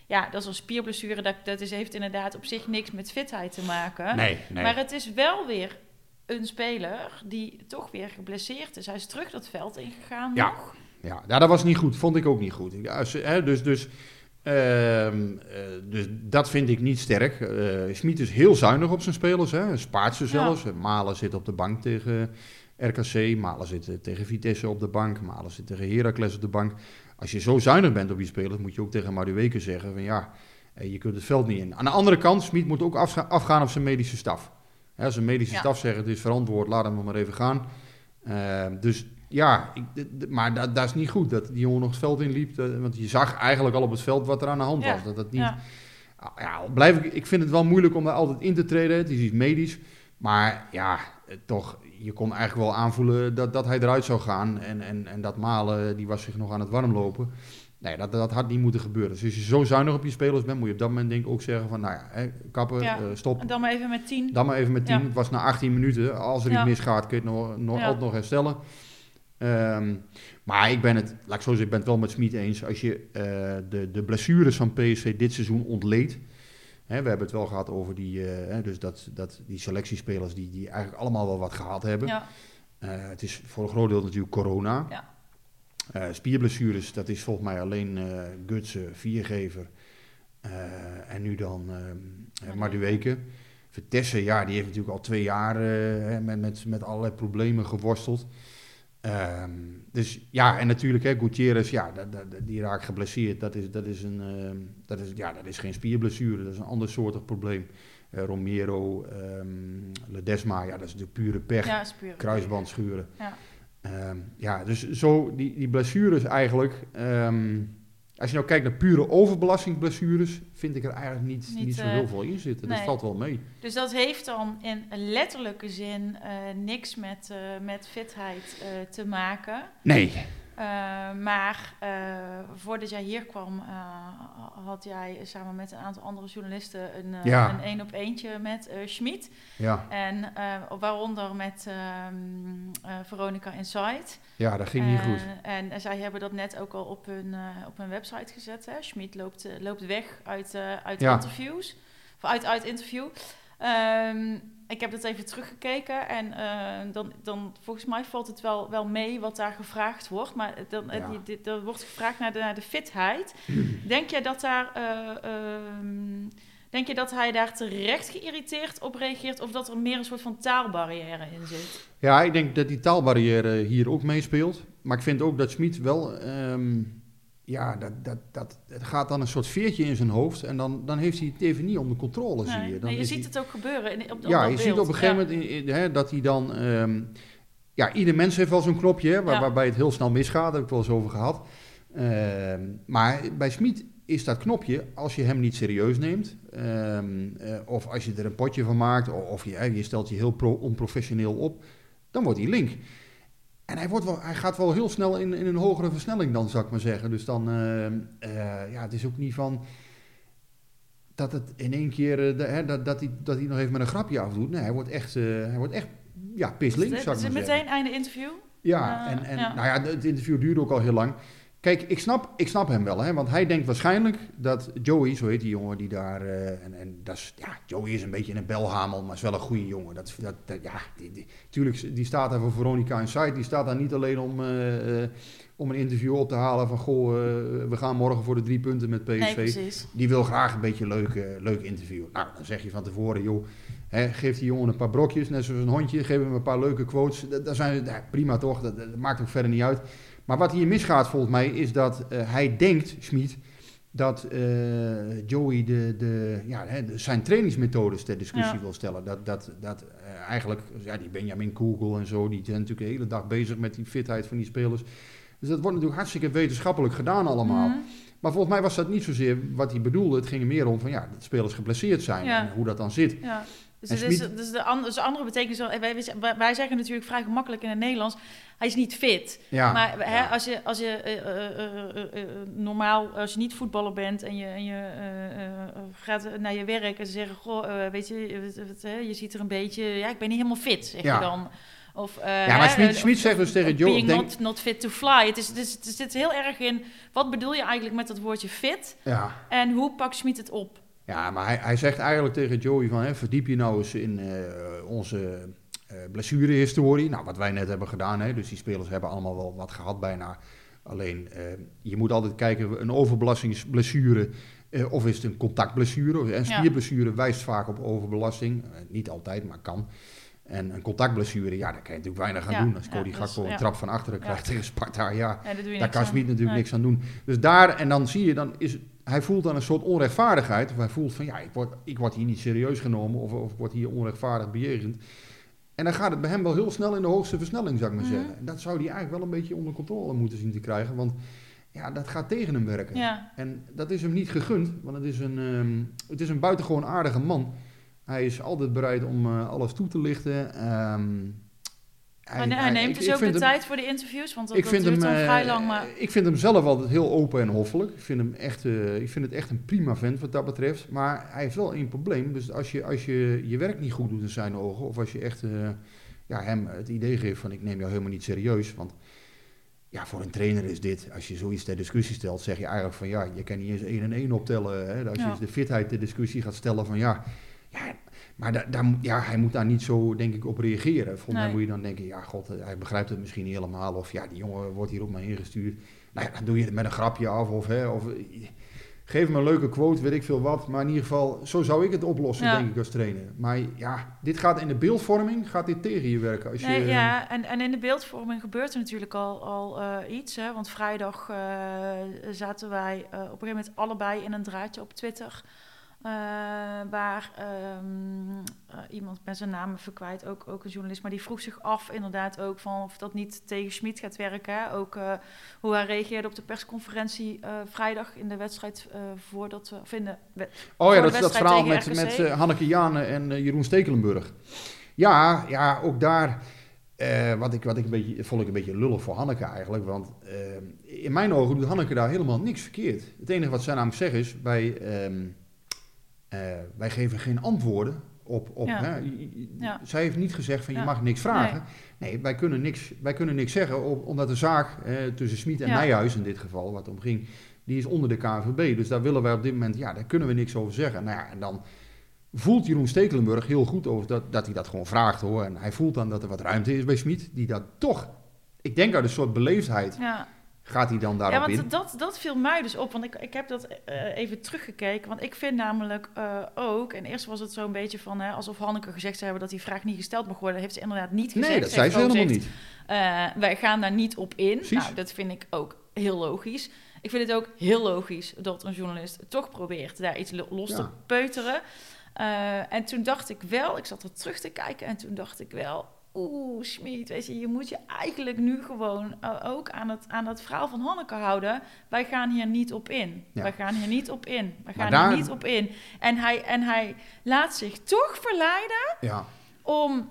Ja, dat is een spierblessure. Dat, dat is, heeft inderdaad op zich niks met fitheid te maken. Nee, nee. Maar het is wel weer een speler die toch weer geblesseerd is. Hij is terug dat veld ingegaan. Ja. nog. Ja, ja, dat was niet goed. Vond ik ook niet goed. Ja, dus, dus, ehm, eh, dus dat vind ik niet sterk. Smit is heel zuinig op zijn spelers. Hè. Hij Spaart ze Ja. zelfs. Malen zit op de bank tegen RKC. Malen zit eh, tegen Vitesse op de bank. Malen zit tegen Heracles op de bank. Als je zo zuinig bent op je spelers, moet je ook tegen Madueke zeggen van ja, eh, je kunt het veld niet in. Aan de andere kant, Smit moet ook afga- afgaan op zijn medische staf. Hè, als een medische Ja. staf zegt het is verantwoord, laat hem nog maar even gaan. Eh, dus ja, ik, maar dat, dat is niet goed dat die jongen nog het veld inliep. eh, want je zag eigenlijk al op het veld wat er aan de hand Ja. was. Dat dat niet, Ja. Ah, ja, blijf ik, ik vind het wel moeilijk om daar altijd in te treden. Het is iets medisch. Maar ja, toch, je kon eigenlijk wel aanvoelen dat, dat hij eruit zou gaan. En, en, en dat Malen, die was zich nog aan het warmlopen. Nee, dat, dat had niet moeten gebeuren. Dus als je zo zuinig op je spelers bent, moet je op dat moment denk ik ook zeggen van... Nou ja, hè, kappen, Ja. eh, stop. En dan maar even met tien. Dan maar even met 10. Ja. Het was na 18 minuten. Als er iets misgaat, kun je het nog, nog, altijd nog herstellen. Ehm, maar ik ben het, laat ik zo zeggen, ik ben het wel met Smit eens. Als je eh, de, de blessures van PSV dit seizoen ontleedt. Hè, we hebben het wel gehad over die, eh, dus dat, dat, die selectiespelers die, die eigenlijk allemaal wel wat gehad hebben. Ja. Eh, het is voor een groot deel natuurlijk corona. Ja. Eh, spierblessures, dat is volgens mij alleen Gutsen, Viergever en nu dan uh, Madueke. Vitesse, ja, die heeft natuurlijk al twee jaar met, met, met allerlei problemen geworsteld. Ehm, dus ja, en natuurlijk, hè, Gutierrez, ja, dat, dat, die raakt geblesseerd. Dat is, dat, is een, ehm, dat, is, ja, dat is geen spierblessure, dat is een ander soortig probleem. Eh, Romero, ehm Ledesma, ja, dat is natuurlijk pure pech. Ja. Kruisbandschuren. Ja. Ja, dus zo die, die blessures eigenlijk. Als je nou kijkt naar pure overbelastingsblessures, vind ik er eigenlijk niet, niet, Niet, zo eh, heel veel in zitten. Dat nee. valt wel mee. Dus dat heeft dan in letterlijke zin eh, niks met, eh, met fitheid te maken. Nee. Eh, maar eh, voordat jij hier kwam, eh, had jij samen met een aantal andere journalisten een eh, Ja. een één op eentje met Schmid. Ja, En waaronder met eh, Veronica Insight. ja dat ging niet goed. En, eh, zij hebben dat net ook al op hun, op hun website gezet. Schmid loopt, loopt weg uit, uit Ja. interviews. Of uit, uit interview. Ehm, ik heb dat even teruggekeken en eh, dan, dan volgens mij valt het wel, wel mee wat daar gevraagd wordt. Maar dan, eh, Ja. er wordt gevraagd naar de, naar de fitheid. Denk jij dat daar... eh, ehm, Denk je dat hij daar terecht geïrriteerd op reageert of dat er meer een soort van taalbarrière in zit? Ja, ik denk dat die taalbarrière hier ook meespeelt. Maar ik vind ook dat Smit wel... ehm, ja, dat, dat, dat, het gaat dan een soort veertje in zijn hoofd. En dan, dan heeft hij het even niet onder controle, zie je. Dan nee, je ziet hij- het ook gebeuren. In, op, op ja, je ziet op een gegeven Ja. moment in- in- hè, dat hij dan... ehm, ja, ieder mens heeft wel zo'n knopje, hè, waar- Ja. waarbij het heel snel misgaat. Daar heb ik het wel eens over gehad. Ehm, maar bij Smit is dat knopje, als je hem niet serieus neemt... ehm, eh, of als je er een potje van maakt... of, of je, hè, je stelt je heel pro, onprofessioneel op... dan wordt hij link. En hij, wordt wel, hij gaat wel heel snel in, in een hogere versnelling dan, zou ik maar zeggen. Dus dan, ehm, eh, ja, het is ook niet van dat het in één keer, eh, de- hè, dat, dat, hij, dat hij nog even met een grapje afdoet. Nee, hij wordt echt, eh, hij wordt echt ja, pislink, Is het, zou is ik het maar meteen zeggen. einde interview? Ja, Eh, en, en ja. nou ja, het interview duurde ook al heel lang. Kijk, ik snap, ik snap hem wel, hè, want hij denkt waarschijnlijk dat Joey, zo heet die jongen die daar, eh, en, en dat is, ja, Joey is een beetje een belhamel, maar is wel een goede jongen. Dat, dat, dat- ja, die, die, tuurlijk, die staat daar voor Veronica Insight, die staat daar niet alleen om, eh, eh, om een interview op te halen van, goh, we gaan morgen voor de drie punten met PSV. Nee. Die wil graag een beetje een leuk, leuk interview. Nou, dan zeg je van tevoren, joh, hè, geef die jongen een paar brokjes, net zoals een hondje, geef hem een paar leuke quotes. Dat, dat zijn, ja, prima toch, dat, dat maakt ook verder niet uit. Maar wat hier misgaat volgens mij, is dat eh, hij denkt, Schmid, dat eh, Joey de, de, ja, zijn trainingsmethodes ter discussie Ja. wil stellen. Dat, dat, dat eh, eigenlijk, ja, die Benjamin Kugel en zo, die zijn natuurlijk de hele dag bezig met die fitheid van die spelers. Dus dat wordt natuurlijk hartstikke wetenschappelijk gedaan allemaal. Mhm. Maar volgens mij was dat niet zozeer wat hij bedoelde. Het ging er meer om van ja, dat spelers geblesseerd zijn Ja. en hoe dat dan zit. Ja. Dus, het is, dus de, an- dus de andere betekenis, wij, wij, zeggen natuurlijk vrij gemakkelijk in het Nederlands, hij is niet fit. Ja, maar hè, ja. als je, als je eh, eh, eh, normaal, als je niet voetballer bent en je, en je gaat naar je werk en ze zeggen, goh, weet je, wat- wat, hè, je ziet er een beetje, ja, ik ben niet helemaal fit, zeg Ja. je dan. Of, eh, Ja, maar of- zegt dus tegen Joe, Being denk- not, not fit to fly. Het, is, het, is, het zit heel erg in, wat bedoel je eigenlijk met dat woordje fit? ja. En hoe pakt Schmid het op? Ja, maar hij, hij zegt eigenlijk tegen Joey van... Hè, verdiep je nou eens in eh, onze eh blessurehistorie. Nou, wat wij net hebben gedaan. Hè, dus die spelers hebben allemaal wel wat gehad bijna. Alleen, eh, je moet altijd kijken... een overbelastingsblessure... eh, of is het een contactblessure? En Ja. spierblessure wijst vaak op overbelasting. Niet altijd, maar kan. En een contactblessure, ja, daar kan je natuurlijk weinig aan Ja, doen. Als ja, Cody dus, Gakpo een ja. trap van achteren Ja. krijgt tegen Sparta, ja... Ja, Daar kan. Smit natuurlijk Nee. niks aan doen. Dus daar, en dan zie je, dan is, hij voelt dan een soort onrechtvaardigheid. Of hij voelt van, ja, ik word, ik word hier niet serieus genomen. Of, of ik word hier onrechtvaardig bejegend. En dan gaat het bij hem wel heel snel in de hoogste versnelling, zou ik maar Mhm. zeggen. En dat zou hij eigenlijk wel een beetje onder controle moeten zien te krijgen. Want ja, dat gaat tegen hem werken. Ja, En dat is hem niet gegund, want het is een, ehm, het is een buitengewoon aardige man. Hij is altijd bereid om eh, alles toe te lichten. Ehm, hij, hij neemt dus ook de hem- tijd voor de interviews, want dat, ik dat vind duurt hem, dan eh, vrij lang. Maar Ik vind hem zelf altijd heel open en hoffelijk. Ik vind, hem echt, eh, ik vind het echt een prima vent wat dat betreft. Maar hij heeft wel één probleem. Dus als je, als je je werk niet goed doet in zijn ogen... of als je echt eh, ja, hem het idee geeft van... ik neem jou helemaal niet serieus. Want ja, voor een trainer is dit... als je zoiets ter discussie stelt... zeg je eigenlijk van... ja, je kan niet eens één en één optellen. Hè? Als je Ja. eens de fitheid ter discussie gaat stellen van... ja, ja maar daar ja, hij moet daar niet zo, denk ik, op reageren. Volgens mij Nee. moet je dan denken, ja, god, hij begrijpt het misschien niet helemaal. Of ja, die jongen wordt hier op mij ingestuurd. Nou ja, dan doe je het met een grapje af. Of, hè, of geef hem een leuke quote, weet ik veel wat. Maar in ieder geval, zo zou ik het oplossen, Ja. denk ik, als trainer. Maar ja, dit gaat in de beeldvorming, gaat dit tegen je werken. Als je, ja, en, en in de beeldvorming gebeurt er natuurlijk al, al eh, iets. Hè? Want vrijdag eh, zaten wij eh, op een gegeven moment allebei in een draadje op Twitter. Eh, waar ehm, eh, iemand met zijn naam even kwijt, ook, ook een journalist, maar die vroeg zich af inderdaad ook van of dat niet tegen Schmid gaat werken. hè. Ook eh, hoe hij reageerde op de persconferentie vrijdag in de wedstrijd voordat we, of in de we- Oh ja, dat, dat verhaal met, met Hanneke Jane en Jeroen Stekelenburg. Ja, ja, ook daar... wat ik, wat ik een beetje, vond ik een beetje lullig voor Hanneke eigenlijk. Want eh, in mijn ogen doet Hanneke daar helemaal niks verkeerd. Het enige wat zij namelijk zegt is... Wij, ehm, eh, wij geven geen antwoorden op... op Ja. hè, Ja. Zij heeft niet gezegd van je mag niks vragen. Nee, wij, kunnen niks, wij kunnen niks zeggen. op- omdat de zaak tussen Smit en. Nijhuis in dit geval, wat om ging... Die is onder de KNVB. Dus daar willen wij op dit moment... Ja, daar kunnen we niks over zeggen. Nou ja, en dan voelt Jeroen Stekelenburg heel goed over dat, dat hij dat gewoon vraagt hoor. En hij voelt dan dat er wat ruimte is bij Smit, die dat toch, ik denk uit een soort beleefdheid, ja. Gaat hij dan Ja, daarop want in. dat, dat viel mij dus op. Want ik, ik heb dat eh, even teruggekeken. Want ik vind namelijk eh, ook... En eerst was het zo'n beetje van... Hè, alsof Hanneke gezegd zou hebben dat die vraag niet gesteld mag worden. Dat heeft ze inderdaad niet gezegd. nee, dat Ze zei ze helemaal niet. eh, wij gaan daar niet op in. Precies. Nou, dat vind ik ook heel logisch. Ik vind het ook heel logisch dat een journalist toch probeert daar iets lo- los te Ja. peuteren. En toen dacht ik wel, ik zat er terug te kijken en toen dacht ik wel, oeh, Schmid, weet je, je moet je eigenlijk nu gewoon eh, ook aan het, aan het verhaal van Hanneke houden. Wij gaan hier niet op in. Ja. Wij gaan hier niet op in. Wij gaan daar- hier niet op in. En hij, en hij laat zich toch verleiden Ja, om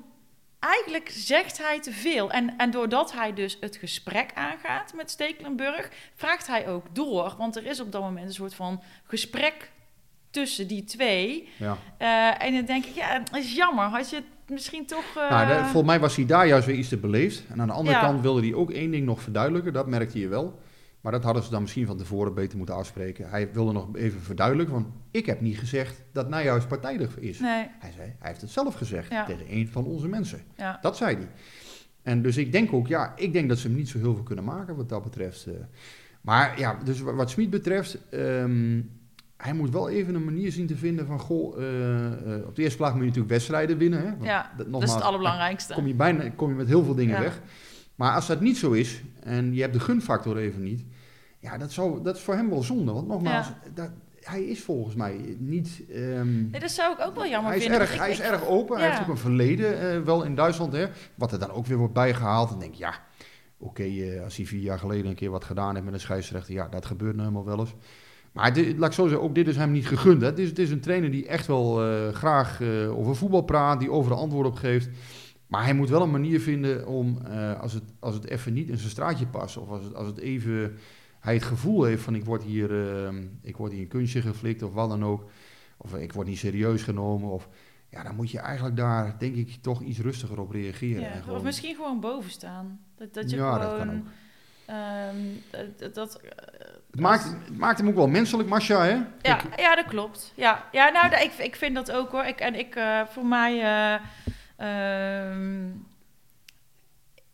eigenlijk zegt hij te veel. En, en doordat hij dus het gesprek aangaat met Stekelenburg, vraagt hij ook door. Want er is op dat moment een soort van gesprek tussen die twee. ja. Eh, en dan denk ik, ja, het is jammer. Had je het misschien toch... eh, Nou, de- volgens mij was hij daar juist weer iets te beleefd. En aan de andere Ja. kant wilde hij ook één ding nog verduidelijken, dat merkte je wel. Maar dat hadden ze dan misschien van tevoren beter moeten afspreken. Hij wilde nog even verduidelijken, want ik heb niet gezegd dat Nijhuis partijdig is. Nee, Hij zei, hij heeft het zelf gezegd Ja. tegen een van onze mensen. ja. Dat zei hij. En dus ik denk ook, ja, ik denk dat ze hem niet zo heel veel kunnen maken wat dat betreft. eh. Maar ja, dus wa- wat Smit betreft, ehm, hij moet wel even een manier zien te vinden van, goh, eh, eh, op de eerste plaats moet je natuurlijk wedstrijden winnen. Hè? Want ja. dat, is het allerbelangrijkste. Kom je, bijna, kom je met heel veel dingen Ja. weg. Maar als dat niet zo is en je hebt de gunfactor even niet, ja, dat, zou, dat is voor hem wel zonde. Want nogmaals, dat, hij is volgens mij niet. ehm, Nee, dat zou ik ook wel jammer hij is, vinden. erg, want hij ik- is erg open. Hij heeft ook een verleden, eh, wel in Duitsland. Hè, wat er dan ook weer wordt bijgehaald. Dan denk ik, ja, oké, als hij vier jaar geleden een keer wat gedaan heeft met een scheidsrechter. Ja, dat gebeurt nou helemaal wel eens. Maar dit, laat ik zo zeggen, ook dit is hem niet gegund. Hè. Het, is, het is een trainer die echt wel eh, graag eh, over voetbal praat. Die overal antwoord op geeft. Maar hij moet wel een manier vinden om, eh, als, het, als het even niet in zijn straatje past. Of als het, als het even, hij het gevoel heeft van ik word hier, eh, ik word hier een kunstje geflikt of wat dan ook. Of ik word niet serieus genomen. Of, ja, dan moet je eigenlijk daar, denk ik, toch iets rustiger op reageren. En Ja, gewoon- Of misschien gewoon boven staan. Dat, dat je Ja, dat gewoon... kan ook. ehm, dat, dat, dat, het, maakt, het maakt hem ook wel menselijk, Masha, hè? Ja, ja, dat klopt. Ja, ja nou, ik, ik vind dat ook hoor. Ik, en ik, eh, voor mij, eh, ehm,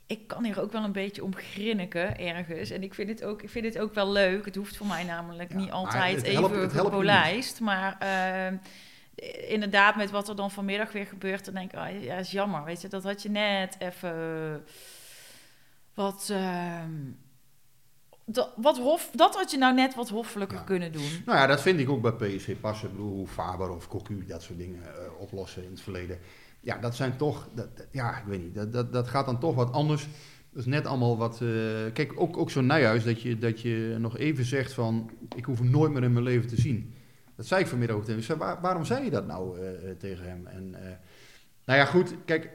ik kan hier ook wel een beetje om grinniken ergens. En ik vind het ook, ik vind het ook wel leuk. Het hoeft voor mij namelijk Ja, niet altijd het helpt- even het. Maar ehm, inderdaad, met wat er dan vanmiddag weer gebeurt, dan denk ik, ah, ja, is jammer. Weet je, dat had je net even wat. ehm, dat, wat hof, dat had je nou net wat hoffelijker Ja. kunnen doen. Nou ja, dat vind ik ook bij PSV passen. Ik bedoel, hoe Faber of Cocu dat soort dingen eh, oplossen in het verleden. Ja, dat zijn toch, dat, dat- ja, ik weet niet, dat, dat, dat gaat dan toch wat anders. Dat is net allemaal wat, eh, kijk, ook, ook zo'n Nijhuis, dat je, dat je nog even zegt van, ik hoef hem nooit meer in mijn leven te zien. Dat zei ik vanmiddag ook tegen hem. Ik zei, "Waar- waarom zei je dat nou eh, tegen hem? En, nou ja, goed, kijk,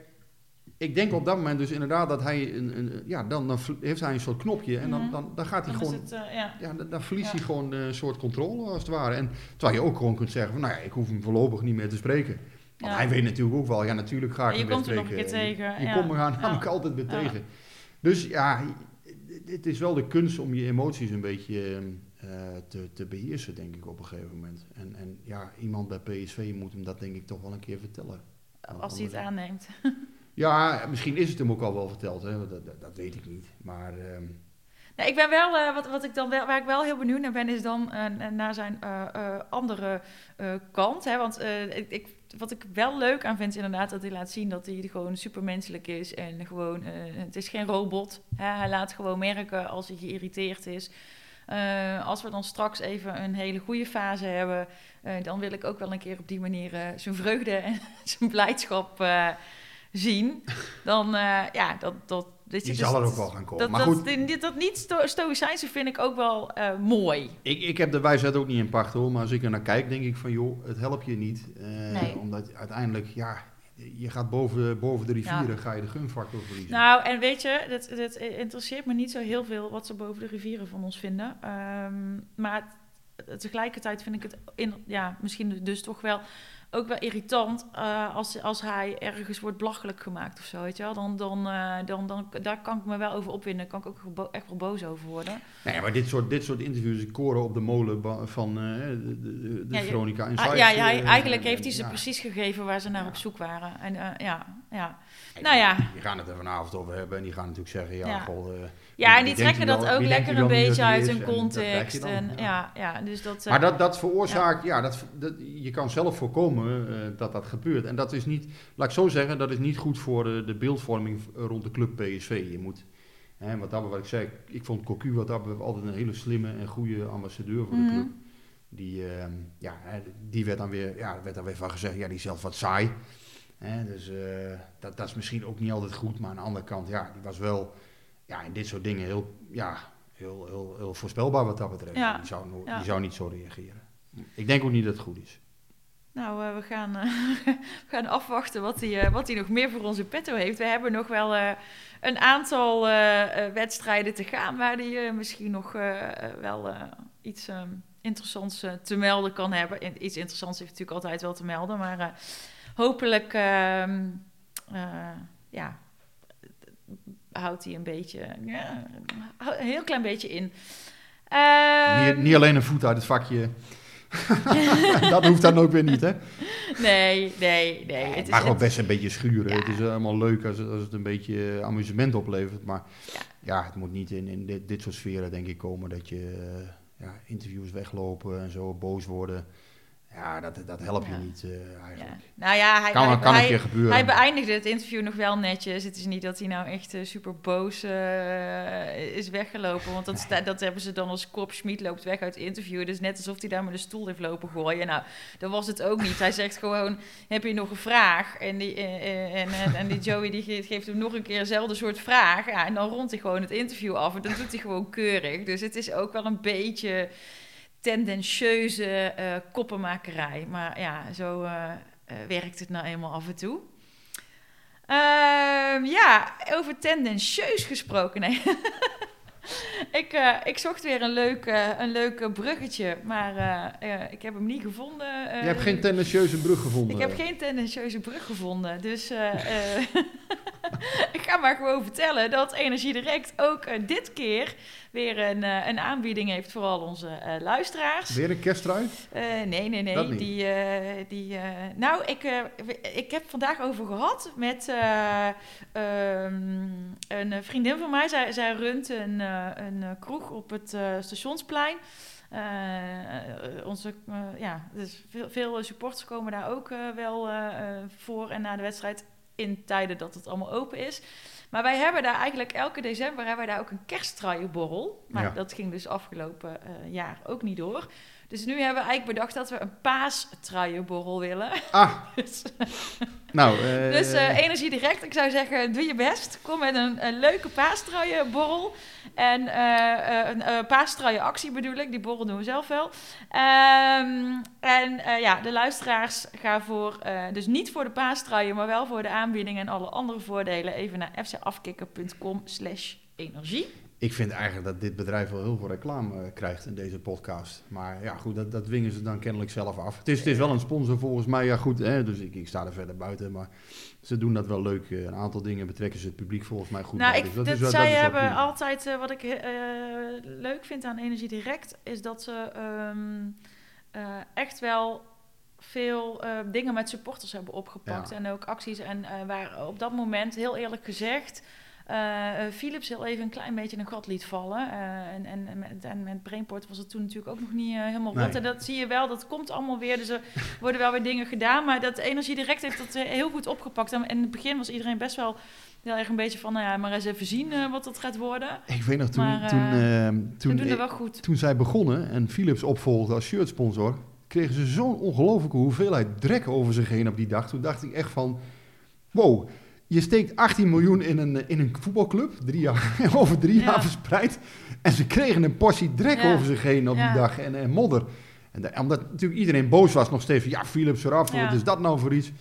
ik denk op dat moment dus inderdaad dat hij, een, een, ja, dan, dan heeft hij een soort knopje en dan, Mhm. dan, dan gaat hij Dan gewoon het, eh, ja. ja, dan, dan verliest Ja. hij gewoon eh, een soort controle als het ware. En terwijl je ook gewoon kunt zeggen van, nou ja, ik hoef hem voorlopig niet meer te spreken. Want Ja. hij weet natuurlijk ook wel, ja natuurlijk ga ik je hem weer komt er nog spreken. een keer tegen, Je, je komt me namelijk altijd weer tegen. Dus ja, het is wel de kunst om je emoties een beetje eh, te, te beheersen, denk ik, op een gegeven moment. En, en ja, iemand bij PSV moet hem dat denk ik toch wel een keer vertellen. Als hij het aanneemt. Ja, misschien is het hem ook al wel verteld, hè? Dat, dat, weet ik niet. Maar ehm, Nee, ik ben wel, eh, wat, wat ik dan wel, waar ik wel heel benieuwd naar ben, is dan eh, naar zijn eh, andere kant. Hè? Want ik, wat ik wel leuk aan vind, is inderdaad dat hij laat zien dat hij gewoon supermenselijk is. En gewoon, het is geen robot. Hè? Hij laat gewoon merken als hij geïrriteerd is. Als we dan straks even een hele goede fase hebben, dan wil ik ook wel een keer op die manier zijn vreugde en zijn blijdschap zien. Dan, eh, ja, dat, dat, weet je, Die dus zal er ook wel gaan komen. Dat, maar goed, dat, dat niet sto stoïcijnse vind ik ook wel eh, mooi. ik, ik heb de wijsheid ook niet in pacht hoor. Maar als ik er naar kijk, denk ik van joh, het helpt je niet. Eh, Nee. Omdat uiteindelijk, ja, je gaat boven, boven de rivieren, ga je de gunfactor verliezen. Nou, en weet je, dat, dat interesseert me niet zo heel veel wat ze boven de rivieren van ons vinden. Ehm, maar tegelijkertijd vind ik het in, ja, misschien dus toch wel ook wel irritant eh, als, als hij ergens wordt belachelijk gemaakt of zo, weet je wel. Dan, dan, eh, dan, dan, daar kan ik me wel over opwinden. Daar kan ik ook echt wel boos over worden. Nee, maar dit soort, dit soort interviews, koren op de molen van eh, de, de, de Ja, je- Veronica Ah, ja, ja, eigenlijk en- heeft hij ze precies gegeven waar ze naar op zoek waren. En ja, ja. En Nou ja. Die gaan het er vanavond over hebben en die gaan natuurlijk zeggen, ja, Ja. eh, Ja, en die trekken dat wel- ook lekker een beetje uit hun context. En, ja. ja. Dus dat... eh, Maar dat, dat veroorzaakt, ja, dat, dat, je kan zelf voorkomen eh, dat dat gebeurt. En dat is niet, laat ik zo zeggen, dat is niet goed voor de, de beeldvorming rond de club PSV. Je moet, hè, wat, dat, wat ik zei, ik vond Cocu wat dat altijd een hele slimme en goede ambassadeur voor de Mhm. club. Die, ehm, ja, die werd dan weer, ja, werd dan weer van gezegd, ja, die is zelf wat saai. Hè, dus eh, dat, dat is misschien ook niet altijd goed, maar aan de andere kant, ja, die was wel ja, in dit soort dingen heel, ja, heel, heel, heel voorspelbaar wat dat betreft. Ja, Die, zou ja. zou niet zo reageren. Ik denk ook niet dat het goed is. Nou, eh, we, gaan, eh, we gaan afwachten wat hij, wat hij nog meer voor in petto heeft. We hebben nog wel een aantal wedstrijden te gaan waar hij misschien nog wel iets eh, interessants te melden kan hebben. Iets interessants heeft natuurlijk altijd wel te melden, maar hopelijk ehm, eh, ja, houdt hij een beetje, ja, een heel klein beetje in. Ehm, niet, niet alleen een voet uit het vakje. dat hoeft dan ook weer niet, hè? Nee, nee, nee. Het Het is, mag wel best een beetje schuren. Ja. Het is allemaal leuk als, het- als het een beetje amusement oplevert. Maar Ja. ja, het moet niet in, in dit, dit soort sferen, denk ik, komen dat je eh, ja, interviews weglopen en zo boos worden. Ja, dat, dat helpt je niet eh, eigenlijk. Nou ja, hij, Kan, hij, kan een hij, keer gebeuren. hij beëindigde het interview nog wel netjes. Het is niet dat hij nou echt eh, super boos eh, is weggelopen. Want dat, dat hebben ze dan als kop. Schmid loopt weg uit het interview. Dus net alsof hij daar met een stoel heeft lopen gooien. Nou, dat was het ook niet. Hij zegt gewoon, heb je nog een vraag? En die, en, en, en die Joey die ge- geeft hem nog een keer dezelfde soort vraag. Ja, en dan rondt hij gewoon het interview af. En dat doet hij gewoon keurig. Dus het is ook wel een beetje tendentieuze eh, koppenmakerij. Maar ja, zo eh, eh, werkt het nou eenmaal af en toe. Ehm, ja, over tendentieus gesproken. Nee. ik, ik zocht weer een leuk, een leuk bruggetje, maar ik heb hem niet gevonden. Je hebt geen tendentieuze brug gevonden. Ik heb geen tendentieuze brug gevonden. Dus ik ga maar gewoon vertellen dat Energie Direct ook dit keer weer een, eh, een aanbieding heeft voor al onze eh, luisteraars. Weer een kersttrui? Eh, nee, nee, nee. Die, die, nou, ik, ik heb vandaag over gehad met eh, ehm, een vriendin van mij. Zij, zij runt een, een kroeg op het stationsplein. Onze, ja, dus veel, veel supporters komen daar ook wel voor en na de wedstrijd in tijden dat het allemaal open is. Maar wij hebben daar eigenlijk elke december hebben wij daar ook een kersttruienborrel. Maar Ja. dat ging dus afgelopen eh, jaar ook niet door. Dus nu hebben we eigenlijk bedacht dat we een paastruienborrel willen. Ah, dus nou... eh, dus eh, energie direct. Ik zou zeggen, doe je best. Kom met een, een leuke paastruienborrel. En eh, eh, een paastruienactie bedoel ik. Die borrel doen we zelf wel. Ehm, en eh, ja, de luisteraars gaan voor, eh, dus niet voor de paastruien, maar wel voor de aanbieding en alle andere voordelen. Even naar fcafkikker.com slash energie. Ik vind eigenlijk dat dit bedrijf wel heel veel reclame eh, krijgt in deze podcast. Maar ja, goed, dat, dat dwingen ze dan kennelijk zelf af. Het is, het is wel een sponsor volgens mij, ja goed, hè, dus ik, ik sta er verder buiten. Maar ze doen dat wel leuk. Eh, Een aantal dingen betrekken ze het publiek volgens mij goed nou, bij. ik, Dus dat dat, is wel- zij dat is wel hebben prima. altijd, eh, wat ik leuk vind aan Energie Direct, is dat ze ehm, eh, echt wel veel dingen met supporters hebben opgepakt. Ja. En ook acties. En waar op dat moment, heel eerlijk gezegd, Philips heel even een klein beetje een gat liet vallen. Eh, en, en, en, met, en met Brainport was het toen natuurlijk ook nog niet eh, helemaal rond. Nee. En dat zie je wel, dat komt allemaal weer. Dus er worden wel weer dingen gedaan. Maar dat Energie Direct heeft dat eh, heel goed opgepakt. En in het begin was iedereen best wel heel erg een beetje van... Nou ja, maar eens even zien eh, wat dat gaat worden. Ik weet nog, toen, Maar, eh, toen, ehm, Toen toen, doen we wel goed. toen zij begonnen en Philips opvolgde als shirtsponsor, kregen ze zo'n ongelofelijke hoeveelheid drek over zich heen op die dag. Toen dacht ik echt van, wow, je steekt 18 miljoen in een, in een voetbalclub, drie jaar, over drie Ja. jaar verspreid. En ze kregen een portie drek Ja. over zich heen op Ja. die dag en, en modder. En da- omdat natuurlijk iedereen boos was nog steeds van, ja, Philips eraf, wat is dat nou voor iets?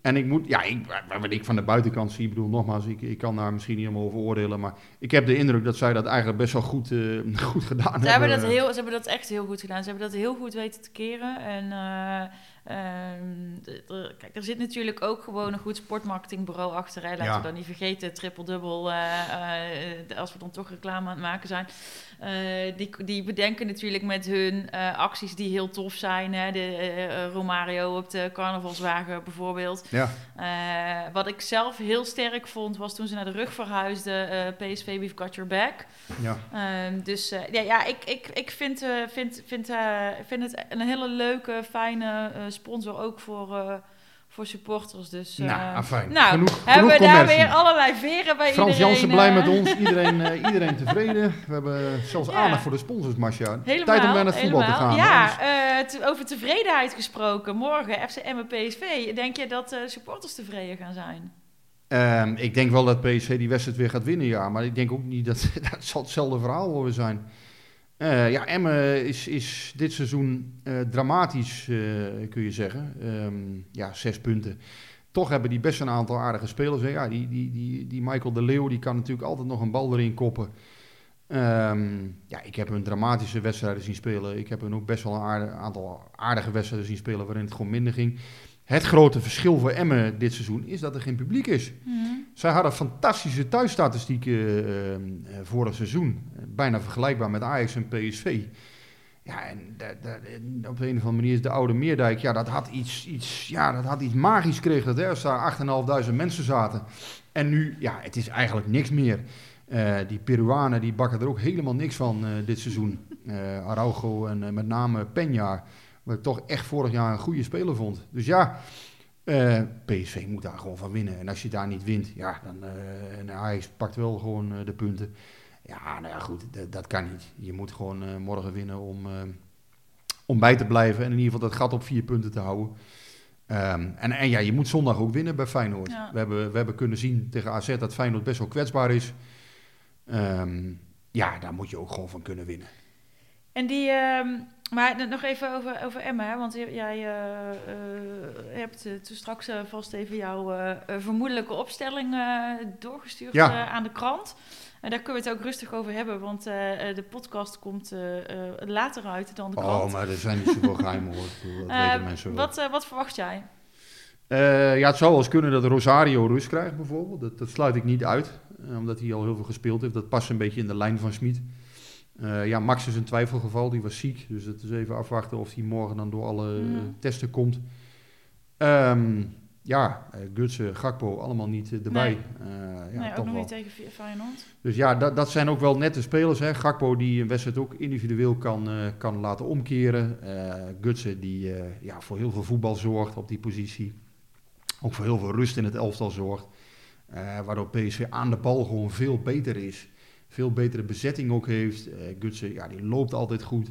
En ik moet, ja, ik, wat ik van de buitenkant zie, ik bedoel, nogmaals, ik, ik kan daar misschien niet helemaal over oordelen, maar ik heb de indruk dat zij dat eigenlijk best wel goed, eh, goed gedaan Ze hebben, hebben. dat heel, ze hebben dat echt heel goed gedaan. Ze hebben dat heel goed weten te keren. En eh, ehm, de- de- kijk, er zit natuurlijk ook gewoon een goed sportmarketingbureau achter. Hè. Laten Ja. we dan niet vergeten, triple-dubbel, eh, eh, als we dan toch reclame aan het maken zijn. Eh, die, die bedenken natuurlijk met hun acties die heel tof zijn. Hè. De Romario op de carnavalswagen bijvoorbeeld. Ja, wat ik zelf heel sterk vond, was toen ze naar de rug verhuisden. PSV, we've got your back. ja. Ehm, dus ja, ja, ik, ik, ik vind, vind, vind, vind het een hele leuke, fijne sponsor ook voor, eh, voor supporters. Dus, eh, nou, afijn. nou, genoeg, hebben genoeg we daar weer allerlei veren bij Frans iedereen. Jansen blij eh, met ons, iedereen, eh, iedereen tevreden. We hebben zelfs Ja. aandacht voor de sponsors, Marcia. Helemaal, Tijd om naar het voetbal te gaan. Ja, eh, te- over tevredenheid gesproken. Morgen FC Emmen PSV. Denk je dat eh, supporters tevreden gaan zijn? Ehm, ik denk wel dat PSV die wedstrijd weer gaat winnen, ja. Maar ik denk ook niet dat dat zal hetzelfde verhaal weer zijn. Eh, ja, Emmen is, is dit seizoen eh, dramatisch, eh, kun je zeggen. Ehm, ja, zes punten. Toch hebben die best een aantal aardige spelers. Ja, die, die, die, die Michael de Leeuw die kan natuurlijk altijd nog een bal erin koppen. Ehm, ja, ik heb hun dramatische wedstrijden zien spelen. Ik heb hun ook best wel een aardig, aantal aardige wedstrijden zien spelen waarin het gewoon minder ging. Het grote verschil voor Emmen dit seizoen is dat er geen publiek is. Zij hadden fantastische thuisstatistieken eh, vorig seizoen. Bijna vergelijkbaar met Ajax en PSV. Ja, en op een of andere manier is de oude Meerdijk, ja, dat had iets, iets, ja, dat had iets magisch kreeg dat, hè, als daar 8.500 mensen zaten. En nu, ja, het is eigenlijk niks meer. Eh, die Peruanen, die bakken er ook helemaal niks van dit seizoen. Araujo en met name Peña, wat ik toch echt vorig jaar een goede speler vond. Dus ja, eh, PSV moet daar gewoon van winnen. En als je daar niet wint, ja, dan en Ajax pakt wel gewoon eh, de punten. Ja, nou ja, goed, dat, kan niet. Je moet gewoon morgen winnen om, om bij te blijven en in ieder geval dat gat op vier punten te houden. Ehm, en, en ja, je moet zondag ook winnen bij Feyenoord. Ja. We, hebben, we hebben kunnen zien tegen AZ dat Feyenoord best wel kwetsbaar is. Ehm, ja, daar moet je ook gewoon van kunnen winnen. En die, ehm, maar nog even over, over Emma, want jij eh, eh, hebt toen straks vast even jouw vermoedelijke opstelling doorgestuurd Ja. aan de krant. En daar kunnen we het ook rustig over hebben, want de podcast komt later uit dan de krant. Oh, maar er zijn niet zoveel geheimen hoor. Ik bedoel, Dat weten mensen wel. wat, wat verwacht jij? Ja, het zou wel eens kunnen dat Rosario rust krijgt bijvoorbeeld. Dat, dat sluit ik niet uit, omdat hij al heel veel gespeeld heeft. Dat past een beetje in de lijn van Smit. Eh, ja, Max is een twijfelgeval, die was ziek. Dus het is even afwachten of hij morgen dan door alle eh, testen komt. Ehm, ja, uh, Gutsen, Gakpo, allemaal niet eh, erbij. Nee. Eh, ja, nee, ook nog wel. niet tegen Feyenoord. Dus ja, dat, dat zijn ook wel nette spelers. Hè. Gakpo die een wedstrijd ook individueel kan, eh, kan laten omkeren. Eh Gutsen die eh, ja, voor heel veel voetbal zorgt op die positie. Ook voor heel veel rust in het elftal zorgt. Eh, waardoor PSV aan de bal gewoon veel beter is. Veel betere bezetting ook heeft. Eh Gutsen ja, die loopt altijd goed.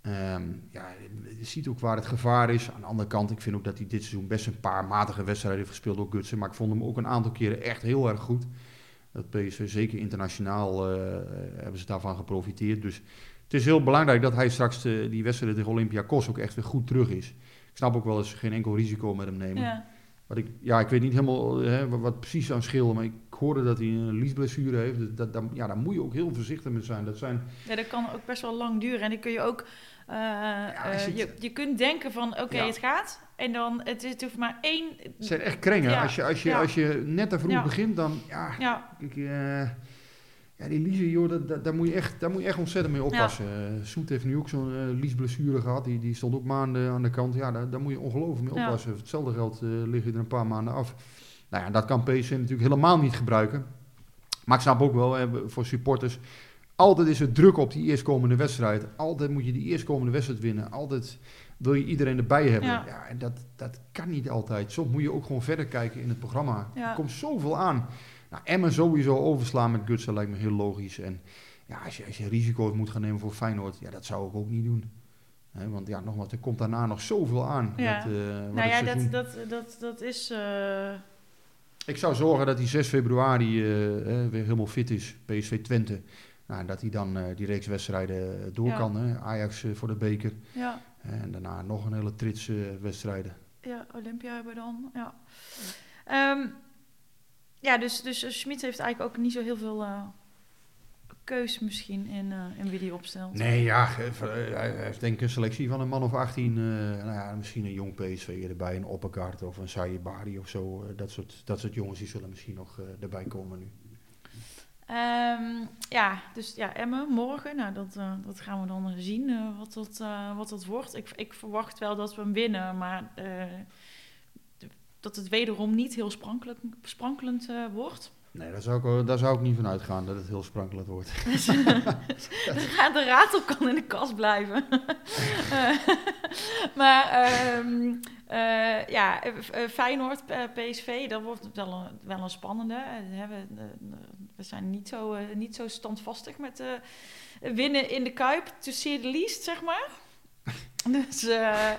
Ehm, ja, je ziet ook waar het gevaar is. Aan de andere kant, ik vind ook dat hij dit seizoen best een paar matige wedstrijden heeft gespeeld door Gutsen. Maar ik vond hem ook een aantal keren echt heel erg goed. Dat PSV, zeker internationaal, eh, hebben ze daarvan geprofiteerd. Dus het is heel belangrijk dat hij straks eh, die wedstrijd tegen Olympiakos ook echt weer goed terug is. Ik snap ook wel ze geen enkel risico met hem nemen. Ja. Wat ik, ja, ik weet niet helemaal eh, hè, wat, wat precies aan scheelde, maar ik hoorde dat hij een liesblessure heeft. Dus dat, dat, ja, daar moet je ook heel voorzichtig mee zijn. Dat zijn ja, dat kan ook best wel lang duren. En die kun je ook... eh, je eh, je, je kunt denken van, oké, Ja. het gaat. En dan, het, het hoeft maar één... het zijn echt krengen. Ja, Als, je, als, je, ja. als je net te vroeg Ja. begint, dan ja, Ja, Ik, eh, ja, die joh, dat, dat, daar, moet je echt, daar moet je echt ontzettend mee oppassen. Eh, Soet heeft nu ook zo'n uh, liesblessure gehad. Die, die stond ook maanden aan de kant. Ja, daar, daar moet je ongelooflijk mee Ja. oppassen. Hetzelfde geld eh lig je er een paar maanden af. Nou ja, dat kan PSV natuurlijk helemaal niet gebruiken. Maar ik snap ook wel, hè, voor supporters, altijd is er druk op die eerstkomende wedstrijd. Altijd moet je die eerstkomende wedstrijd winnen. Altijd wil je iedereen erbij hebben. Ja. Ja, en dat, dat kan niet altijd. Soms moet je ook gewoon verder kijken in het programma. Ja. Er komt zoveel aan. Nou, Emmen sowieso overslaan met Gutsen lijkt me heel logisch. En ja, als je, als je risico's moet gaan nemen voor Feyenoord, ja, dat zou ik ook niet doen. Want ja, nogmaals, er komt daarna nog zoveel aan. Ja. Eh, wat Nou ja, dat, dat, dat, dat is... eh, Ik zou zorgen dat hij 6 februari eh, weer helemaal fit is, PSV Twente. Nou, en dat hij dan eh, die reeks wedstrijden eh, door Ja. kan. Hè? Ajax voor de beker. ja, En daarna nog een hele trits wedstrijden. ja, Olympia hebben we dan. Ja, Ehm, ja dus, dus Schmid heeft eigenlijk ook niet zo heel veel keus misschien in, eh, in wie die opstelt. Nee, ja, eh, hij heeft denk ik een selectie van een man of 18. eh, nou ja, misschien een jong PSV erbij, een Oppergaard of een Sayebari of zo. dat, soort, dat soort jongens die zullen misschien nog erbij komen nu. Ehm, ja, dus ja, Emmen morgen. Nou, dat, dat gaan we dan zien wat, dat, wat dat wordt. Ik, ik verwacht wel dat we hem winnen, maar dat het wederom niet heel sprankelend, sprankelend wordt. Nee, daar zou, ik, wel- daar zou ik niet van uitgaan dat het heel sprankelend wordt. Ja, de ratel kan in de kast blijven. Eh, maar ehm, eh, ja, eh, eh, Feyenoord, eh, PSV, dat wordt wel een, wel een spannende. Eh, hè, we, eh, we zijn niet zo, eh, niet zo standvastig met eh, winnen in de Kuip, to see the least, zeg maar. dus eh,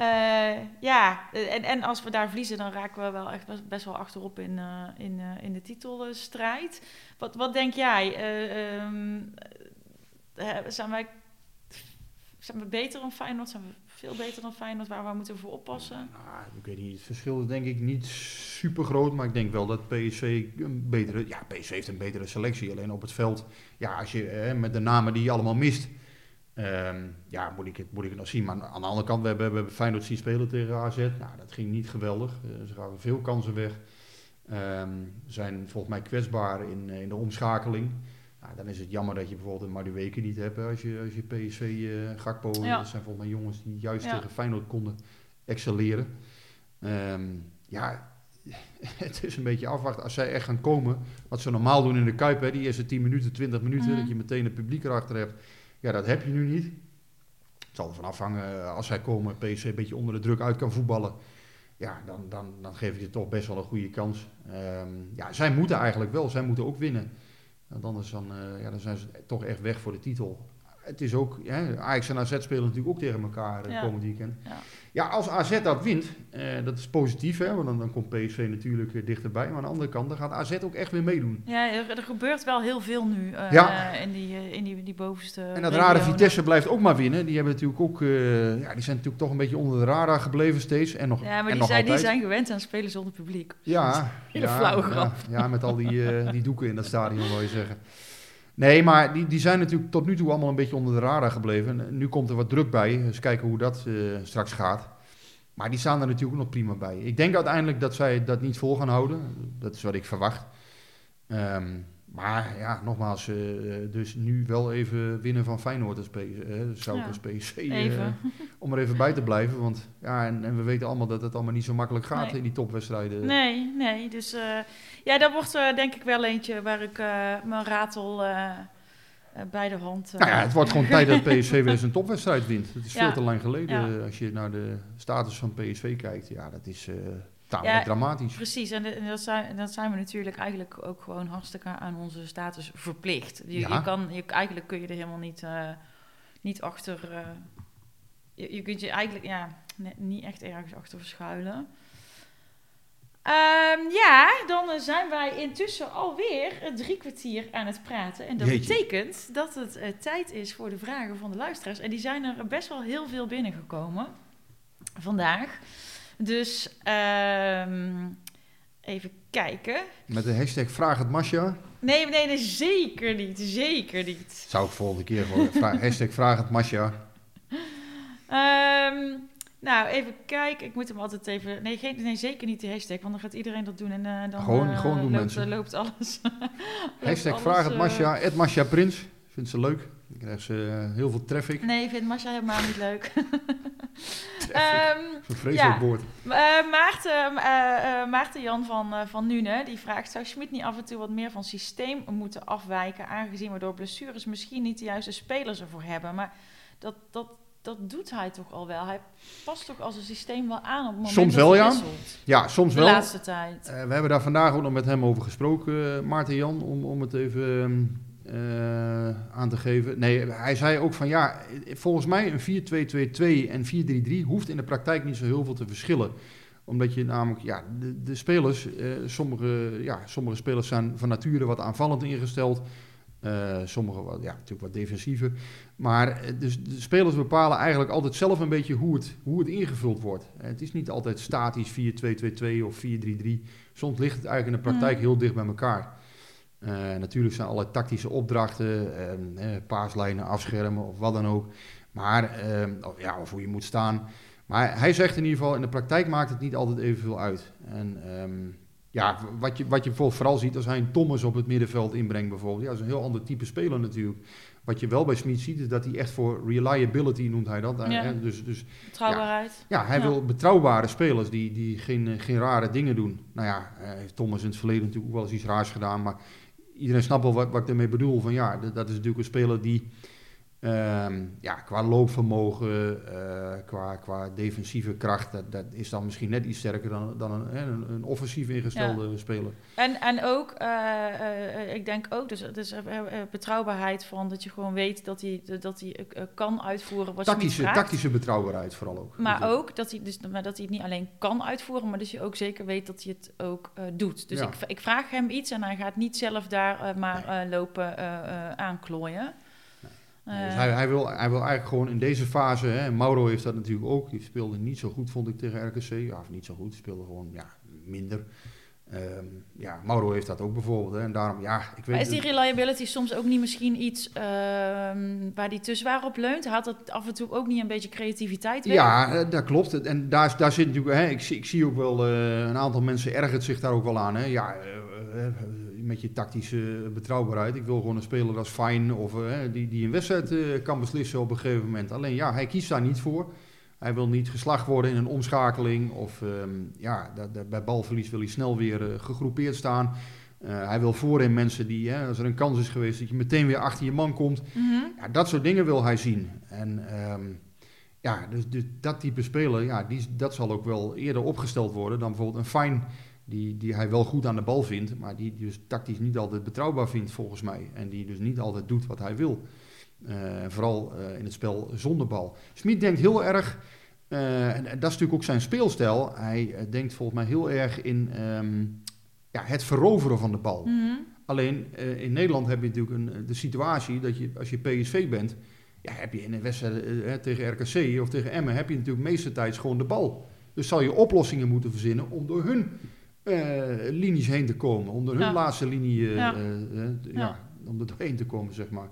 eh, ja, en, en als we daar verliezen, dan raken we wel echt best, wel achterop in, eh, in, eh, in de titelstrijd. Wat, wat denk jij? Eh, ehm, eh, zijn wij zijn we beter dan Feyenoord? Zijn we veel beter dan Feyenoord? Waar we moeten voor oppassen? Nou, ik weet niet, het verschil is denk ik niet super groot, maar ik denk wel dat PSV een betere, ja, PSV heeft een betere selectie. Alleen op het veld, ja, als je met de namen die je allemaal mist, ehm, ja, moet ik, het, moet ik het nog zien. Maar aan de andere kant, we hebben, we hebben Feyenoord zien spelen tegen AZ. Nou, dat ging niet geweldig. Eh, ze gaven veel kansen weg. Ehm, zijn volgens mij kwetsbaar in, eh, in de omschakeling. Nou, dan is het jammer dat je bijvoorbeeld een Madueke niet hebt hè, als je, als je PSV eh Gakpo. Ja. Dat zijn volgens mij jongens die juist Ja. tegen Feyenoord konden excelleren. Ehm, ja, het is een beetje afwachten. Als zij echt gaan komen, wat ze normaal doen in de Kuip, hè, die eerste 10 minuten, 20 minuten, Mhm. dat je meteen het publiek erachter hebt. Ja, dat heb je nu niet. Het zal ervan afhangen, eh, als zij komen, PSV een beetje onder de druk uit kan voetballen. Ja, dan, dan, dan geef je het toch best wel een goede kans. Ehm, ja, zij moeten eigenlijk wel, zij moeten ook winnen. Want anders dan, eh, ja, dan zijn ze toch echt weg voor de titel. Het is ook, ja, Ajax en AZ spelen natuurlijk ook tegen elkaar eh, Ja. komend weekend. Ja. Ja, als AZ dat wint, eh, dat is positief, hè, want dan, dan komt PSV natuurlijk eh, dichterbij. Maar aan de andere kant, dan gaat AZ ook echt weer meedoen. Ja, er, er gebeurt wel heel veel nu eh, Ja. in, die, eh, in die, die bovenste En dat rare Vitesse blijft ook maar winnen. Die hebben natuurlijk ook, ja, die zijn natuurlijk toch een beetje onder de radar gebleven steeds. En nog, Ja, maar die nog zijn, die zijn gewend aan spelen zonder publiek. Ja, Hele ja, flauwe grap. Ja, met al die, die doeken in dat stadion, wil je zeggen. Nee, maar die, die zijn natuurlijk tot nu toe allemaal een beetje onder de radar gebleven. En nu komt er wat druk bij. Dus kijken hoe dat eh, straks gaat. Maar die staan er natuurlijk nog prima bij. Ik denk uiteindelijk dat zij dat niet vol gaan houden. Dat is wat ik verwacht. Ehm, maar ja, nogmaals, eh, dus nu wel even winnen van Feyenoord als PSV. eh, zou ik Ja, als PSV, eh, Even. om er even bij te blijven. Want ja, en, en we weten allemaal dat het allemaal niet zo makkelijk gaat Nee. in die topwedstrijden. Nee, nee. Dus eh, ja, dat wordt eh, denk ik wel eentje waar ik eh, mijn ratel eh, eh, bij de hand... eh, Nou ja, het wordt gewoon tijd dat PSV weer eens een topwedstrijd wint. Dat is Ja. veel te lang geleden. Eh, Als je naar de status van PSV kijkt, ja, dat is eh tamelijk Ja, dramatisch. Precies, en, de- en dat, zijn, en dat zijn we natuurlijk eigenlijk ook gewoon hartstikke aan onze status verplicht. Je, Ja. je kan, je, eigenlijk kun je er helemaal niet, eh, niet achter... eh, je, je kunt je eigenlijk ja, ne- niet echt ergens achter verschuilen. Ehm, ja, dan eh, zijn wij intussen alweer drie kwartier aan het praten. En dat Jeetje. betekent dat het tijd is voor de vragen van de luisteraars. En die zijn er best wel heel veel binnengekomen vandaag. Dus ehm, even kijken. Met de hashtag vraag het Masja. Nee, nee, nee, zeker niet. Zeker niet. Zou ik volgende keer gewoon vra- hashtag vraag het Masja. Ehm, nou, even kijken. Ik moet hem altijd even... Nee, geen, nee, zeker niet de hashtag, want dan gaat iedereen dat doen. En eh, dan Gewoon- eh, gewoon doen, loopt, mensen. loopt alles. loopt Hashtag alles, vraag het eh, Masja. Ed Masja Prins. Vindt ze leuk. Dan krijgt ze eh, heel veel traffic. Nee, ik vind Masha helemaal niet leuk. Ehm, Zo'n Vreselijk Ja. woord. Eh, Maarten, eh, Maarten Jan van, van Nune die vraagt: Zou Schmid niet af en toe wat meer van systeem moeten afwijken? Aangezien we door blessures misschien niet de juiste spelers ervoor hebben. Maar dat, dat, dat doet hij toch al wel. Hij past toch als een systeem wel aan op het moment Soms wel, ja. Ja, soms De wel. laatste tijd. We hebben daar vandaag ook nog met hem over gesproken, Maarten Jan, om, om het even eh, aan te geven. Nee, hij zei ook van ja, volgens mij een 4-2-2-2 en 4-3-3 hoeft in de praktijk niet zo heel veel te verschillen. Omdat je namelijk, ja, de, de spelers, eh, sommige, ja, sommige spelers zijn van nature wat aanvallend ingesteld. Eh, sommige wat, ja, natuurlijk wat defensiever. Maar dus de spelers bepalen eigenlijk altijd zelf een beetje hoe het, hoe het ingevuld wordt. Het is niet altijd statisch 4-2-2-2 of 4-3-3. Soms ligt het eigenlijk in de praktijk Mm. heel dicht bij elkaar. Eh, natuurlijk zijn alle tactische opdrachten, eh, eh, paaslijnen afschermen of wat dan ook. Maar, eh, of, ja, of hoe je moet staan. Maar hij zegt in ieder geval, in de praktijk maakt het niet altijd evenveel uit. En ehm, ja, wat je, wat je bijvoorbeeld vooral ziet als hij een Thomas op het middenveld inbrengt bijvoorbeeld. Ja, dat is een heel ander type speler natuurlijk. Wat je wel bij Smit ziet, is dat hij echt voor reliability noemt hij dat. Ja. Hè? Dus, dus Betrouwbaarheid. ja, hij Ja. wil betrouwbare spelers die, die geen, eh, geen rare dingen doen. Nou ja, eh, heeft Thomas in het verleden natuurlijk ook wel eens iets raars gedaan. Maar iedereen snapt wel wat, wat ik daarmee bedoel. Van ja, dat, dat is natuurlijk een speler die ehm, ja, qua loopvermogen, eh, qua, qua defensieve kracht, dat, dat is dan misschien net iets sterker dan, dan een, een, een offensief ingestelde speler. En, en ook, eh, eh, ik denk ook, dus, dus betrouwbaarheid van dat je gewoon weet dat hij, dat hij kan uitvoeren wat je Tactische, vraagt. tactische betrouwbaarheid vooral ook. Maar Dus, ook dat hij, dus, maar dat hij het niet alleen kan uitvoeren, maar dat je ook zeker weet dat hij het ook doet. Dus Ja. ik, ik vraag hem iets en hij gaat niet zelf daar maar lopen aanklooien. Dus Eh, hij, hij, wil, hij wil eigenlijk gewoon in deze fase, hè, Mauro heeft dat natuurlijk ook, die speelde niet zo goed vond ik tegen RKC, ja, of niet zo goed, speelde gewoon ja, minder. Ehm, ja, Mauro heeft dat ook bijvoorbeeld, hè, en daarom, ja, ik weet maar is die reliability soms ook niet misschien iets ehm, waar die te zwaar op leunt? Haalt het af en toe ook niet een beetje creativiteit weg? Ja, eh, dat klopt. En daar, daar zit natuurlijk, hè, ik, zie, ik zie ook wel, eh, een aantal mensen ergert zich daar ook wel aan. Hè. Ja, met je tactische betrouwbaarheid. Ik wil gewoon een speler als Fine of eh, die, die een wedstrijd eh, kan beslissen op een gegeven moment. Alleen ja, hij kiest daar niet voor. Hij wil niet geslacht worden in een omschakeling. Of ehm, ja, dat, dat- bij balverlies wil hij snel weer eh, gegroepeerd staan. Hij wil voorin mensen die, hè, als er een kans is geweest, dat je meteen weer achter je man komt. Mhm. Ja, dat soort dingen wil hij zien. En ehm, ja, dus, dus dat type speler, ja, die, dat zal ook wel eerder opgesteld worden dan bijvoorbeeld een Fine, die, die hij wel goed aan de bal vindt, maar die dus tactisch niet altijd betrouwbaar vindt volgens mij. En die dus niet altijd doet wat hij wil. Eh, vooral eh, in het spel zonder bal. Smit denkt heel erg, eh, en, dat is natuurlijk ook zijn speelstijl, hij denkt volgens mij heel erg in ehm, ja, het veroveren van de bal. Mhm. Alleen in Nederland heb je natuurlijk een, de situatie dat je als je PSV bent, ja, heb je in een wedstrijd tegen RKC of tegen Emmen, heb je natuurlijk meeste tijd gewoon de bal. Dus zal je oplossingen moeten verzinnen om door hun linies heen te komen, om door hun Ja. laatste linie eh, Ja. eh, eh, ja. Ja. om er doorheen te komen, zeg maar.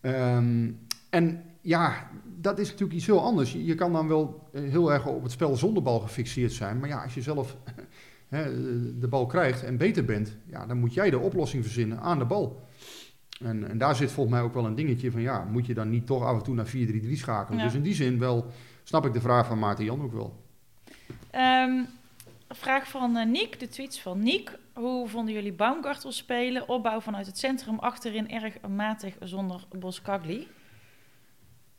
Ehm, en ja, dat is natuurlijk iets heel anders. Je, kan dan wel eh, heel erg op het spel zonder bal gefixeerd zijn, maar ja, als je zelf hè, de bal krijgt en beter bent, ja, dan moet jij de oplossing verzinnen aan de bal. En, en daar zit volgens mij ook wel een dingetje van, ja, moet je dan niet toch af en toe naar 4-3-3 schakelen? Ja. Dus in die zin wel, snap ik de vraag van Maarten Jan ook wel. Ehm, vraag van eh, Niek, de tweets van Niek. Hoe vonden jullie Baumgartel spelen? Opbouw vanuit het centrum, achterin erg matig zonder Boskagli.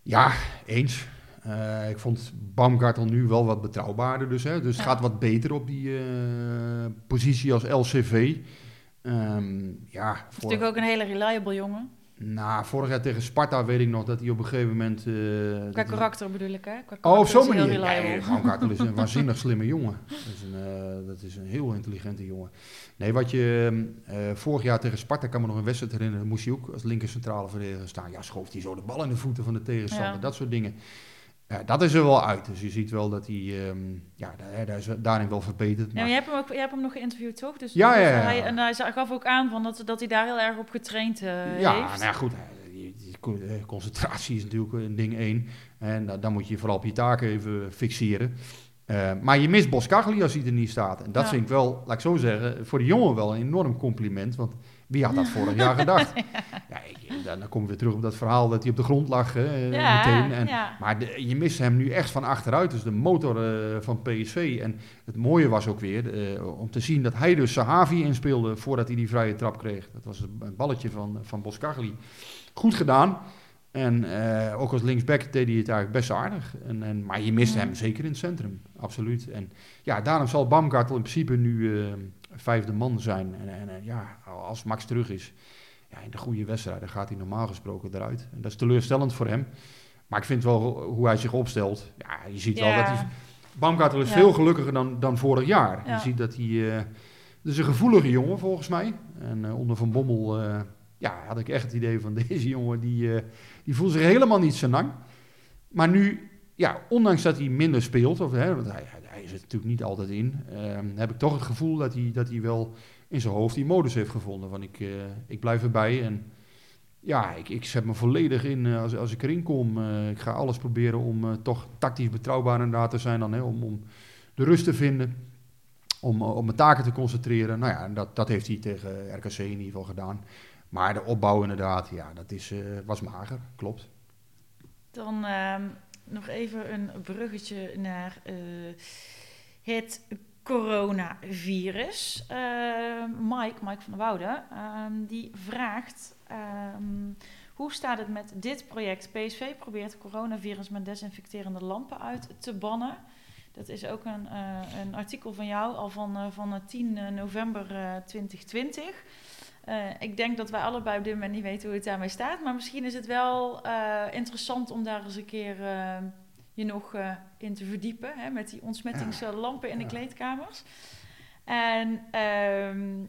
Ja, eens. Eh, ik vond Baumgartel nu wel wat betrouwbaarder, dus, hè, dus het Ja. gaat wat beter op die eh, positie als LCV. Ehm, ja, voor, natuurlijk ook een hele reliable jongen. Nou, vorig jaar tegen Sparta weet ik nog dat hij op een gegeven moment... eh, Qua karakter bedoel ik, hè? Qua Oh, op zo'n manier. Baumgartel is een waanzinnig slimme jongen. Dat is een, eh, dat is een heel intelligente jongen. Nee, wat je eh, vorig jaar tegen Sparta, kan me nog een wedstrijd herinneren, moest hij ook als linker centrale verdediger staan. Ja, schoof hij zo de bal in de voeten van de tegenstander. Ja. Dat soort dingen. Ja, dat is er wel uit. Dus je ziet wel dat hij, ehm, ja, daar, daar is daarin wel verbeterd. Ja, Maar, maar je hebt hem ook, je hebt hem nog geïnterviewd, toch? Dus, Ja, dus ja, ja. Hij, en hij gaf ook aan van dat, dat hij daar heel erg op getraind eh, ja, heeft. nou ja, goed. eh, Concentratie is natuurlijk een ding één. En da- dan moet je vooral op je taken even fixeren. Eh, maar je mist Boskagli als hij er niet staat. En dat Ja. vind ik wel, laat ik zo zeggen, voor de jongen wel een enorm compliment. Want wie had dat vorig jaar gedacht? Ja, ik- dan, dan komen we weer terug op dat verhaal dat hij op de grond lag eh, Ja, meteen. En, ja. Maar de- je mist hem nu echt van achteruit. Dus de motor eh, van PSV. En het mooie was ook weer eh, om te zien dat hij dus Sahavi inspeelde voordat hij die vrije trap kreeg. Dat was een balletje van, van Boskagli. Goed gedaan. En ook als linksback deed hij het eigenlijk best aardig. En, en, maar je mist hem zeker in het centrum, absoluut. En ja, daarom zal Baumgartel in principe nu vijfde man zijn. En, en ja, als Max terug is, ja, in de goede wedstrijden gaat hij normaal gesproken eruit. En dat is teleurstellend voor hem. Maar ik vind wel hoe hij zich opstelt. Ja, je ziet wel dat hij... Baumgartel is veel gelukkiger dan, dan vorig jaar. Ja. Je ziet dat hij... eh dat is een gevoelige jongen volgens mij. En eh, onder Van Bommel eh, ja, had ik echt het idee van deze jongen... die, die voelt zich helemaal niet senang. Maar nu, ja, ondanks dat hij minder speelt... Of, hè, want hij, er natuurlijk niet altijd in... eh, heb ik toch het gevoel dat hij, dat hij wel in zijn hoofd die modus heeft gevonden. Van ik, eh, ik blijf erbij en... Ja, ik, ik zet me volledig in eh, als, als ik erin kom. eh, ik ga alles proberen om toch tactisch betrouwbaar inderdaad te zijn. Dan, hè, om, om de rust te vinden. Om op mijn taken te concentreren. Nou ja, dat, dat heeft hij tegen RKC in ieder geval gedaan. Maar de opbouw inderdaad, ja, dat is, was mager. Klopt. Dan ehm, nog even een bruggetje naar eh, het coronavirus. Ehm Mike, Mike van der Woude, ehm, die vraagt... ehm, hoe staat het met dit project? PSV probeert coronavirus met desinfecterende lampen uit te bannen. Dat is ook een, eh, een artikel van jou, al van, van eh, 10 november eh, 2020. Eh, ik denk dat wij allebei op dit moment niet weten hoe het daarmee staat. Maar misschien is het wel eh, interessant om daar eens een keer eh, je nog in te verdiepen. Hè, met die ontsmettingslampen in de kleedkamers. En ehm,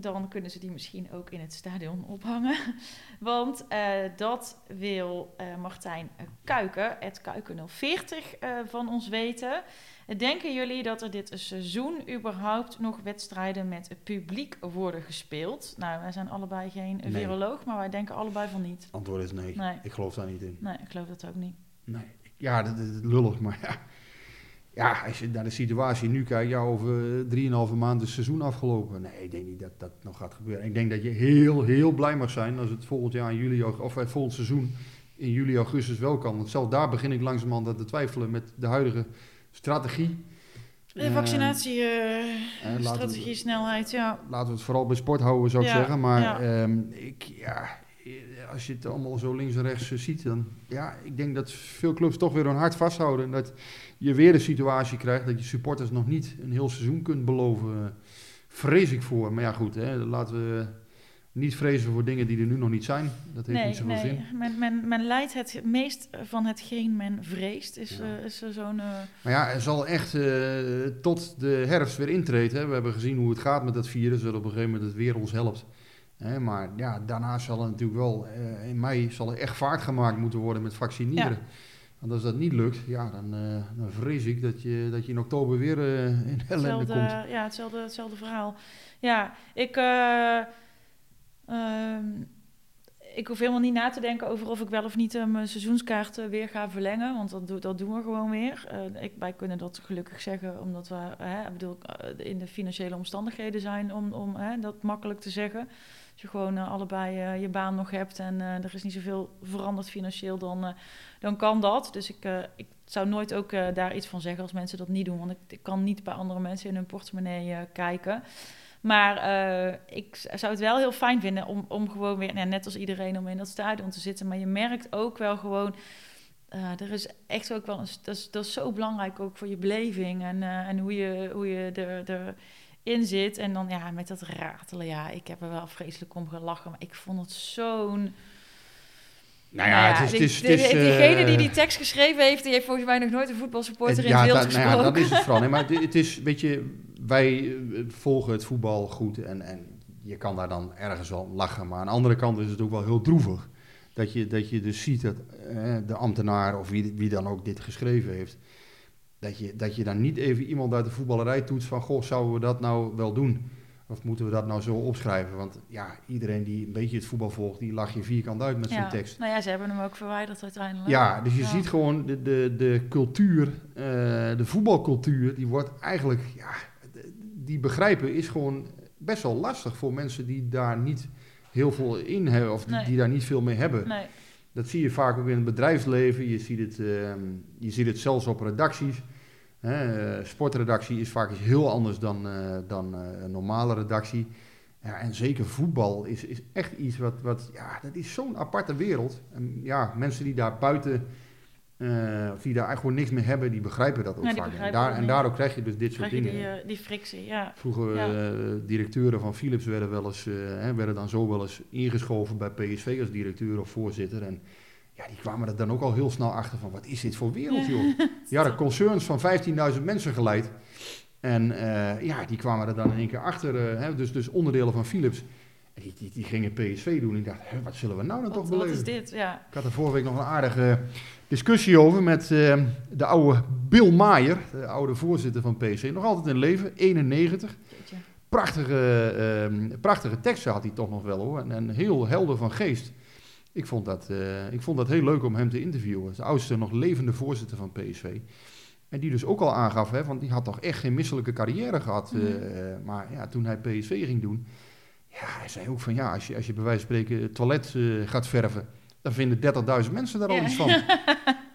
dan kunnen ze die misschien ook in het stadion ophangen. Want eh, dat wil eh, Martijn Kuiken, het Kuiken 040, eh, van ons weten. Denken jullie dat er dit seizoen überhaupt nog wedstrijden met publiek worden gespeeld? Nou, wij zijn allebei geen Nee. viroloog, maar wij denken allebei van niet. Antwoord is nee. Nee. Ik geloof daar niet in. Nee, ik geloof dat ook niet. Nee. Ja, dat is lullig, maar ja. Ja, als je naar de situatie nu kijkt, ja, over drieënhalve maanden is het seizoen afgelopen. Nee, ik denk niet dat dat nog gaat gebeuren. Ik denk dat je heel, heel blij mag zijn als het volgend jaar in juli, of eh, volgend seizoen in juli, augustus wel kan. Want zelfs daar begin ik langzamerhand aan te twijfelen met de huidige strategie. De Eh, vaccinatie, eh, we- strategie, snelheid, ja. laten we het vooral bij sport houden, zou ik Ja, zeggen. Maar ja. ehm, ik, ja, eh, als je het allemaal zo links en rechts eh, ziet, dan ja, ik denk dat veel clubs toch weer hun hart vasthouden. En dat je weer de situatie krijgt dat je supporters nog niet een heel seizoen kunt beloven. eh, Vrees ik voor. Maar ja, goed, hè, laten we niet vrezen voor dingen die er nu nog niet zijn. Dat heeft Nee, niet zoveel nee. zin. Men, men, men leidt het meest van hetgeen men vreest. Is, Ja. eh, is er zo'n... Maar ja, er zal echt tot de herfst weer intreden. We hebben gezien hoe het gaat met dat virus, dat op een gegeven moment het weer ons helpt. Maar ja, daarna zal er natuurlijk wel, eh, in mei zal er echt vaart gemaakt moeten worden met vaccineren. Want als dat niet lukt, ja, dan, eh, dan vrees ik dat je, dat je in oktober weer eh, in ellende Hetzelfde, komt. ja, hetzelfde, hetzelfde verhaal. Ja, ik, eh, ehm, ik hoef helemaal niet na te denken over of ik wel of niet mijn seizoenskaart weer ga verlengen. Want dat, dat doen we gewoon weer. Ik, wij kunnen dat gelukkig zeggen, omdat we hè, bedoel, in de financiële omstandigheden zijn om, om hè, dat makkelijk te zeggen. Als je gewoon eh, allebei eh, je baan nog hebt en eh, er is niet zoveel veranderd financieel, dan, dan kan dat. Dus ik, ik zou nooit ook daar iets van zeggen als mensen dat niet doen. Want ik, ik kan niet bij andere mensen in hun portemonnee kijken. Maar ik zou het wel heel fijn vinden om, om gewoon weer, nou, net als iedereen, om in dat stadion te zitten. Maar je merkt ook wel gewoon, er is echt ook wel, een, dat, is, dat is zo belangrijk ook voor je beleving en, en hoe je, hoe je er, erin zit. En dan ja, met dat ratelen, ja, ik heb er wel vreselijk om gelachen. Maar ik vond het zo'n... Nou ja, het is... die- Het is, die- is diegene die eh, die tekst geschreven heeft, die heeft volgens mij nog nooit een voetbalsupporter in ja, het wild dat, nou gesproken. ja, dat is het vooral. Nee, maar het, het is, weet je, wij eh, volgen het voetbal goed en, en je kan daar dan ergens wel lachen. Maar aan de andere kant is het ook wel heel droevig. Dat je, dat je dus ziet dat eh, de ambtenaar of wie, wie dan ook dit geschreven heeft, dat je, dat je dan niet even iemand uit de voetballerij toetst van, goh, zouden we dat nou wel doen? Of moeten we dat nou zo opschrijven? Want ja, iedereen die een beetje het voetbal volgt, die lach je vierkant uit met zo'n Ja. tekst. Nou ja, ze hebben hem ook verwijderd uiteindelijk. Ja, dus je Ja. ziet gewoon de, de, de cultuur, eh, de voetbalcultuur, die wordt eigenlijk, ja, die begrijpen is gewoon best wel lastig voor mensen die daar niet heel veel in hebben of die, Nee. die daar niet veel mee hebben. Nee. Dat zie je vaak ook in het bedrijfsleven. Je ziet het, ehm, je ziet het zelfs op redacties. Hè, eh, sportredactie is vaak iets heel anders dan, eh, dan eh, een normale redactie. En zeker voetbal is, is echt iets wat, wat ja, dat is zo'n aparte wereld. En ja, mensen die daar buiten, eh, of die daar eigenlijk gewoon niks mee hebben, die begrijpen dat ook die vaak. En, daar, en daardoor krijg je dus dit soort dingen. die, eh, die frictie, ja. Vroeger Ja. eh, directeuren van Philips werden, wel eens, hè, werden dan zo wel eens ingeschoven bij PSV als directeur of voorzitter. En ja, die kwamen er dan ook al heel snel achter van, wat is dit voor wereld, joh? Ja, de concerns van 15.000 mensen geleid. En ja, die kwamen er dan in één keer achter, hè, dus, dus onderdelen van Philips. Die, die, die gingen PSV doen. En ik dacht, hè, wat zullen we nou dan toch Wat, wat beleven? is dit? Ja. Ik had er vorige week nog een aardige discussie over met eh, de oude Bill Maier, de oude voorzitter van PSV. Nog altijd in leven, 91 Jeetje. prachtige, ehm, prachtige teksten had hij toch nog wel hoor. En, en heel helder van geest. Ik vond, dat, eh, ik vond dat heel leuk om hem te interviewen. De oudste nog levende voorzitter van PSV. En die dus ook al aangaf, hè, want die had toch echt geen misselijke carrière gehad. eh, Mhm. eh, maar ja, toen hij PSV ging doen, ja, hij zei ook van ja, als je, als je bij wijze van spreken het toilet eh, gaat verven, dan vinden 30.000 mensen daar al iets van.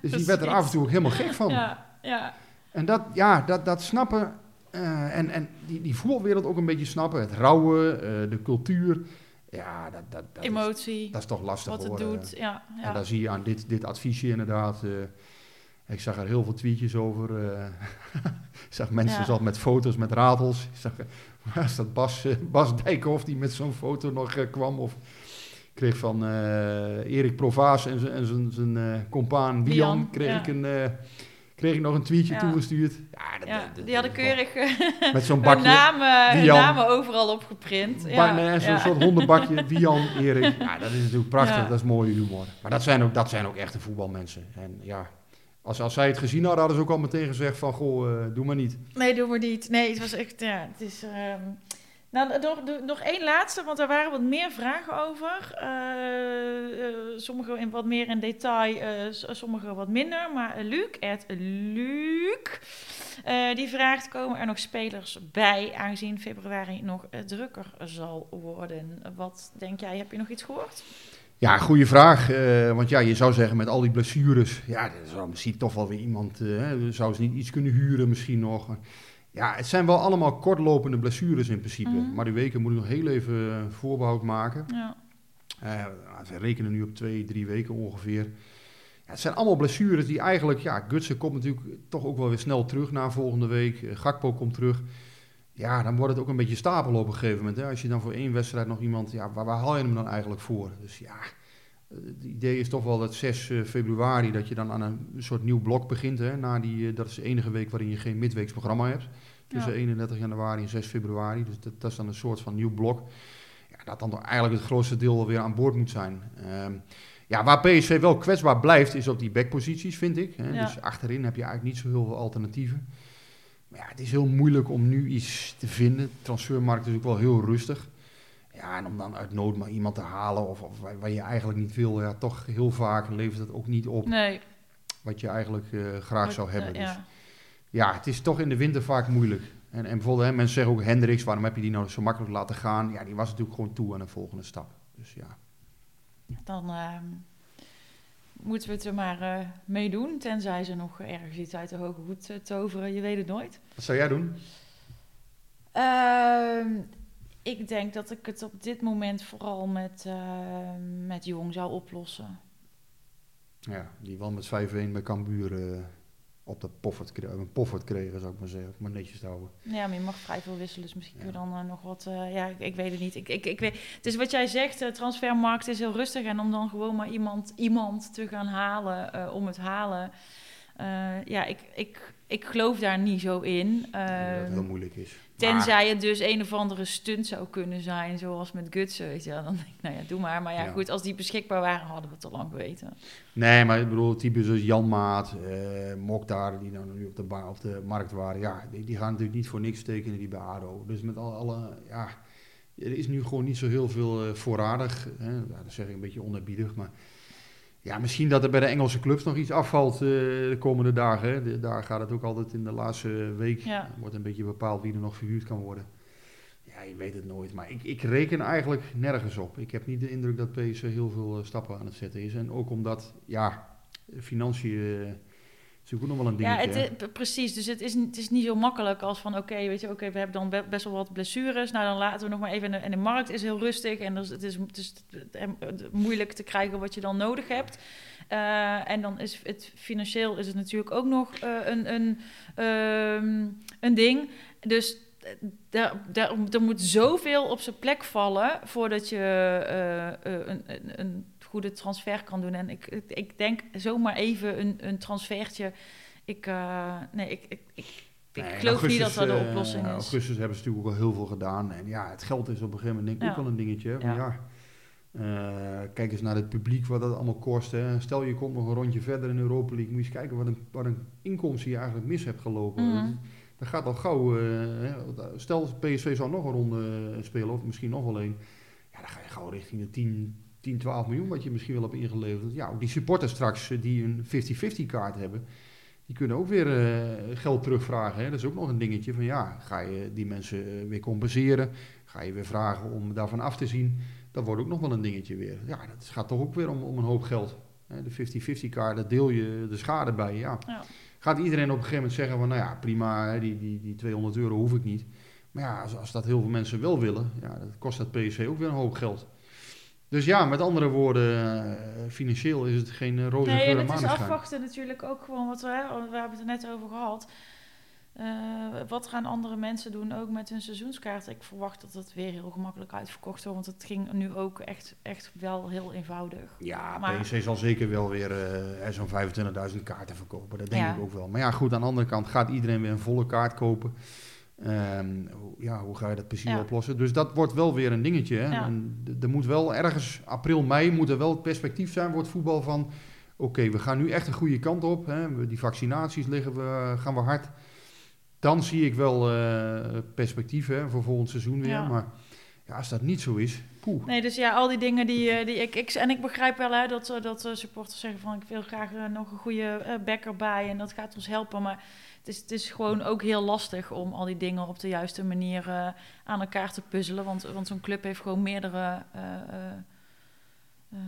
Dus die werd er af en toe ook helemaal gek van. Ja, ja. En dat, ja, dat, dat snappen eh, en, en die, die voetbalwereld ook een beetje snappen. Het rouwen, eh, de cultuur. Ja, dat, dat, dat, is, Emotie, dat is toch lastig wat het doet. Ja, En ja. dan zie je aan dit, dit adviesje inderdaad. ik zag er heel veel tweetjes over. ik zag mensen Ja. zat met foto's met ratels. Ik zag, waar is dat Bas, eh, Bas Dijkhoff die met zo'n foto nog eh, kwam? Of kreeg van eh, Erik Provaas en zijn- en zijn- zijn eh, compaan Bian, kreeg, ja. ik een, kreeg ik nog een tweetje Ja. toegestuurd. Ja, dat- ja, dat- dat- die hadden keurig eh, Met zo'n hun, bakje. namen, hun Wian. namen overal opgeprint. Ja, nee, Zo'n ja. soort hondenbakje, Wian, Erik. Ja, dat is natuurlijk prachtig, Ja. dat is mooie humor. Maar dat zijn ook, dat zijn ook echte voetbalmensen. En ja, als, als zij het gezien hadden, hadden ze ook al meteen gezegd van, goh, eh, doe maar niet. Nee, doe maar niet. Nee, het was echt, ja, het is... ehm, Nou, nog, nog één laatste, want er waren wat meer vragen over. Eh, sommige in wat meer in detail, s- sommige wat minder. Maar Luc, Ed Luc, die vraagt, komen er nog spelers bij, aangezien februari nog drukker zal worden? Wat denk jij, heb je nog iets gehoord? Ja, goede vraag. eh, want ja, je zou zeggen met al die blessures, ja, er zou misschien toch wel weer iemand, hè, zou ze niet iets kunnen huren misschien nog. Ja, het zijn wel allemaal kortlopende blessures in principe. Mhm. Maar die weken moet ik nog heel even eh, voorbehoud maken. Ja, Eh, ze rekenen nu op twee, drie weken ongeveer. Ja, het zijn allemaal blessures die eigenlijk... Ja, Gutsen komt natuurlijk toch ook wel weer snel terug na volgende week. Gakpo komt terug. Ja, dan wordt het ook een beetje stapel op een gegeven moment. Hè? Als je dan voor één wedstrijd nog iemand... Ja, waar, waar haal je hem dan eigenlijk voor? Dus ja, het idee is toch wel dat 6 eh, februari... dat je dan aan een soort nieuw blok begint. Hè? Na die, eh, dat is de enige week waarin je geen midweeks programma hebt. Tussen Ja. 31 januari en 6 februari. Dus dat, dat is dan een soort van nieuw blok. Ja, dat dan toch eigenlijk het grootste deel weer aan boord moet zijn. Ehm, ja, waar PSV wel kwetsbaar blijft, is op die backposities, vind ik. Hè. Ja. Dus achterin heb je eigenlijk niet zo heel veel alternatieven. Maar ja, het is heel moeilijk om nu iets te vinden. De transfermarkt is ook wel heel rustig. Ja, en om dan uit nood maar iemand te halen of, of waar, je eigenlijk niet wil, ja, toch heel vaak levert het ook niet op nee. wat je eigenlijk eh, graag zou Eh, hebben. Dus ja. ja, het is toch in de winter vaak moeilijk. En, en bijvoorbeeld, hè, mensen zeggen ook Hendricks, waarom heb je die nou zo makkelijk laten gaan? Ja, die was natuurlijk gewoon toe aan een volgende stap. Dus ja. Dan ehm, moeten we het er maar eh mee doen. Tenzij ze nog ergens iets uit de hoge hoed eh, toveren. Je weet het nooit. Wat zou jij doen? Ehm, ik denk dat ik het op dit moment vooral met, ehm, met Jong zou oplossen. Ja, die wel met 5-1 bij Cambuur eh, op de poffert, kre- een poffert kregen, zou ik maar zeggen. Maar netjes te houden. Ja, maar je mag vrij veel wisselen. Dus misschien kun je Ja. dan eh, nog wat... eh, ja, ik, ik weet het niet. Ik, ik, ik weet, is wat jij zegt, de transfermarkt is heel rustig. En om dan gewoon maar iemand, iemand te gaan halen eh, om het halen... Eh, ja, ik, ik, ik geloof daar niet zo in. Dat het Ehm, heel moeilijk is. Tenzij het dus een of andere stunt zou kunnen zijn, zoals met Gutsen. Weet je, wel. dan denk ik, nou ja, doe maar. Maar ja, Ja. goed, als die beschikbaar waren, hadden we het al lang geweten. Nee, maar ik bedoel, types als Jan Maat, eh Mokhtar, die nou nu op de, op de markt waren, ja, die, die gaan natuurlijk niet voor niks tekenen die bij ADO. Dus met al, alle, ja, er is nu gewoon niet zo heel veel eh, voorradig. Hè? Ja, dat zeg ik een beetje onerbiedig, maar ja, misschien dat er bij de Engelse clubs nog iets afvalt eh, de komende dagen. De- daar gaat het ook altijd in de laatste week, Ja. wordt een beetje bepaald wie er nog verhuurd kan worden. Ja, je weet het nooit, maar ik, ik reken eigenlijk nergens op. Ik heb niet de indruk dat PSV heel veel eh, stappen aan het zetten is. En ook omdat, ja, financiën eh, is ook nog wel een Ja, dingetje. het, hè? is- precies. Dus het is, het is niet zo makkelijk als van... oké, weet je, oké, we hebben dan be- best wel wat blessures. Nou, dan laten we nog maar even... En de, en de markt is heel rustig en dus het is, het is eh, moeilijk te krijgen wat je dan nodig hebt. Eh, en dan is het financieel is het natuurlijk ook nog eh, een, een, ehm, een ding. Dus daar, daar, er moet zoveel op zijn plek vallen... voordat je een, een, een goede transfer kan doen. En ik, ik, ik denk zomaar even een, een transfertje... Ik, eh, nee, ik, ik, ik, ik Nee, geloof niet dat dat de eh, oplossing is. augustus hebben ze natuurlijk ook al heel veel gedaan. En ja, het geld is op een gegeven moment denk ik ook wel een dingetje. Ja. eh, kijk eens naar het publiek, wat dat allemaal kost. Hè? Stel je komt nog een rondje verder in Europa League. Moet je eens kijken wat een, wat een inkomsten je eigenlijk mis hebt gelopen. Mhm. Dat, dat gaat al gauw. eh, hè, stel PSV zou nog een ronde spelen, of misschien nog wel één. Ja, dan ga je gauw richting de 10, 10 12 miljoen wat je misschien wel hebt ingeleverd. Ja, ook die supporters straks eh, die een 50-50 kaart hebben. Die kunnen ook weer eh, geld terugvragen. Hè? Dat is ook nog een dingetje van ja, ga je die mensen eh, weer compenseren? Ga je weer vragen om daarvan af te zien? Dat wordt ook nog wel een dingetje weer. Ja, dat gaat toch ook weer om, om een hoop geld. Hè? De 50-50 kaart, daar deel je de schade bij. Ja. Ja. Gaat iedereen op een gegeven moment zeggen van nou ja, prima, die, die, die 200 euro hoef ik niet. Maar ja, als, als dat heel veel mensen wel willen, ja, dat kost dat PSV ook weer een hoop geld. Dus ja, met andere woorden, eh, financieel is het geen uh, roze Nee, geur en en het is afwachten natuurlijk ook gewoon wat we, hè, we hebben het er net over gehad. Eh, wat gaan andere mensen doen ook met hun seizoenskaart? Ik verwacht dat het weer heel gemakkelijk uitverkocht wordt, want het ging nu ook echt, echt wel heel eenvoudig. Ja, Maar- PSV zal zeker wel weer eh, zo'n 25.000 kaarten verkopen. Dat denk Ja. ik ook wel. Maar ja, goed, aan de andere kant gaat iedereen weer een volle kaart kopen. Ehm, hoe- ja, hoe ga je dat precies Ja. oplossen? Dus dat wordt wel weer een dingetje. Hè? Ja. En er moet wel ergens, april, mei, moet er wel het perspectief zijn voor het voetbal van... Oké, we gaan nu echt een goede kant op. Hè? Die vaccinaties liggen we, gaan we hard. Dan zie ik wel perspectief hè, voor volgend seizoen weer. Ja. Maar ja, als dat niet zo is, poeh. Nee, dus ja, al die dingen die, eh, die ik, ik... En ik begrijp wel hè, dat, eh, dat supporters zeggen van... ik wil graag nog een goede backer bij en dat gaat ons helpen. Maar het is, het is gewoon ook heel lastig om al die dingen op de juiste manier eh, aan elkaar te puzzelen. Want, want zo'n club heeft gewoon meerdere... eh, eh,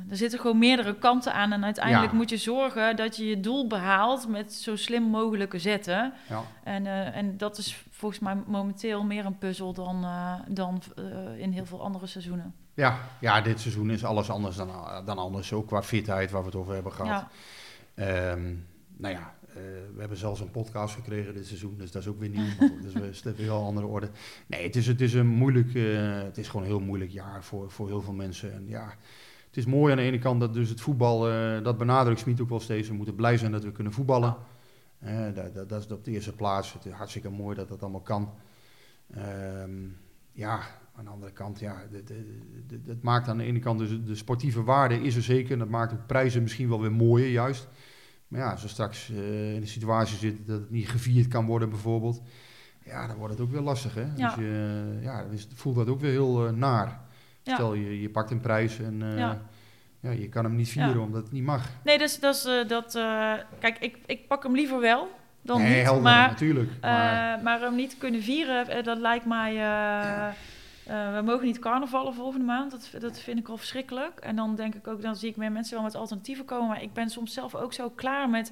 er zitten gewoon meerdere kanten aan. En uiteindelijk Ja. moet je zorgen dat je je doel behaalt met zo slim mogelijke zetten. Ja. En, en dat is volgens mij momenteel meer een puzzel dan, dan in heel veel andere seizoenen. Ja, ja, dit seizoen is alles anders dan, dan anders. Ook qua fitheid, waar we het over hebben gehad. Ja, Ehm, nou ja, we hebben zelfs een podcast gekregen dit seizoen, dus dat is ook weer nieuw. Dus we slepen heel andere orde. Nee, het is, het is een moeilijk, eh, het is gewoon een heel moeilijk jaar voor, voor heel veel mensen. En ja, het is mooi aan de ene kant dat dus het voetbal, eh, dat benadrukt Smit ook wel steeds. We moeten blij zijn dat we kunnen voetballen. Eh, dat, dat, dat is op de eerste plaats. Het is hartstikke mooi dat dat allemaal kan. Ehm, ja, aan de andere kant, ja, de- de- de- de- het maakt aan de ene kant dus de sportieve waarde is er zeker. En dat maakt ook prijzen misschien wel weer mooier, juist. Maar ja, als we straks eh, in een situatie zitten dat het niet gevierd kan worden, bijvoorbeeld. Ja, dan wordt het ook weer lastig, hè? Ja. Dus je, ja, dan is- voelt dat ook weer heel eh, naar. Ja. Stel, je, je pakt een prijs en eh, Ja. ja. je kan hem niet vieren Ja. omdat het niet mag. nee, dus dat is eh, dat. eh, kijk, ik, ik pak hem liever wel dan nee, niet. helder, maar, natuurlijk. Maar, eh, maar hem niet kunnen vieren, eh, dat lijkt mij. eh, eh, we mogen niet carnavallen volgende maand. Dat, dat vind ik al verschrikkelijk. En dan denk ik ook, dan zie ik meer mensen wel met alternatieven komen. Maar ik ben soms zelf ook zo klaar met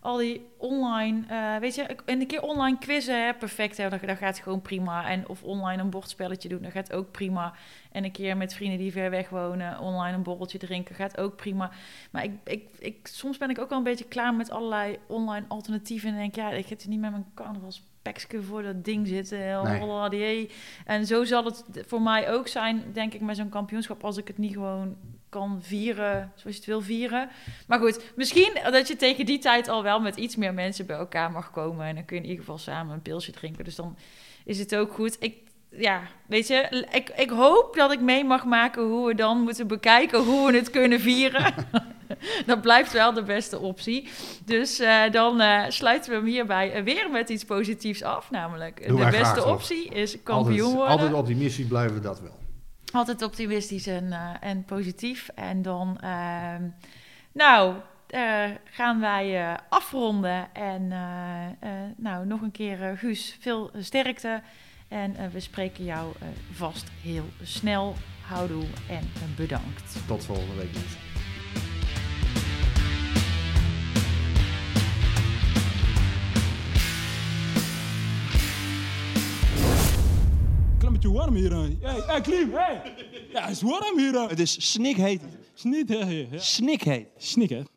al die online, eh, weet je, en een keer online quizzen, hè, perfect, hè, dat, dat gaat gewoon prima. En of online een bordspelletje doen, dat gaat ook prima. En een keer met vrienden die ver weg wonen, online een borreltje drinken, gaat ook prima. Maar ik, ik, soms ben ik ook wel een beetje klaar met allerlei online alternatieven. En denk, ja, ik ga er niet met mijn voor dat ding zitten. Nee. Nee. En zo zal het voor mij ook zijn, denk ik, met zo'n kampioenschap, als ik het niet gewoon kan vieren zoals je het wil vieren. Maar goed, misschien dat je tegen die tijd al wel met iets meer mensen bij elkaar mag komen. En dan kun je in ieder geval samen een pilsje drinken. Dus dan is het ook goed. Ik, ja, weet je, ik, ik hoop dat ik mee mag maken hoe we dan moeten bekijken hoe we het kunnen vieren. dat blijft wel de beste optie. Dus eh, dan eh, sluiten we hem hierbij weer met iets positiefs af. Namelijk, de beste toch? optie is kampioen altijd, worden. altijd optimistisch blijven, dat wel. Altijd optimistisch en, eh, en positief. En dan, ehm, nou, gaan wij afronden. En nou, nog een keer, Guus, veel sterkte. En eh, we spreken jou eh, vast heel snel. Houdoe en eh, bedankt. Tot volgende week. Klimmetje warm hier. Hey, hey, Klim, hey. Ja, het is warm hier. Het is snikheet. Snik, hè, hè. Snikheet. Snik, hè.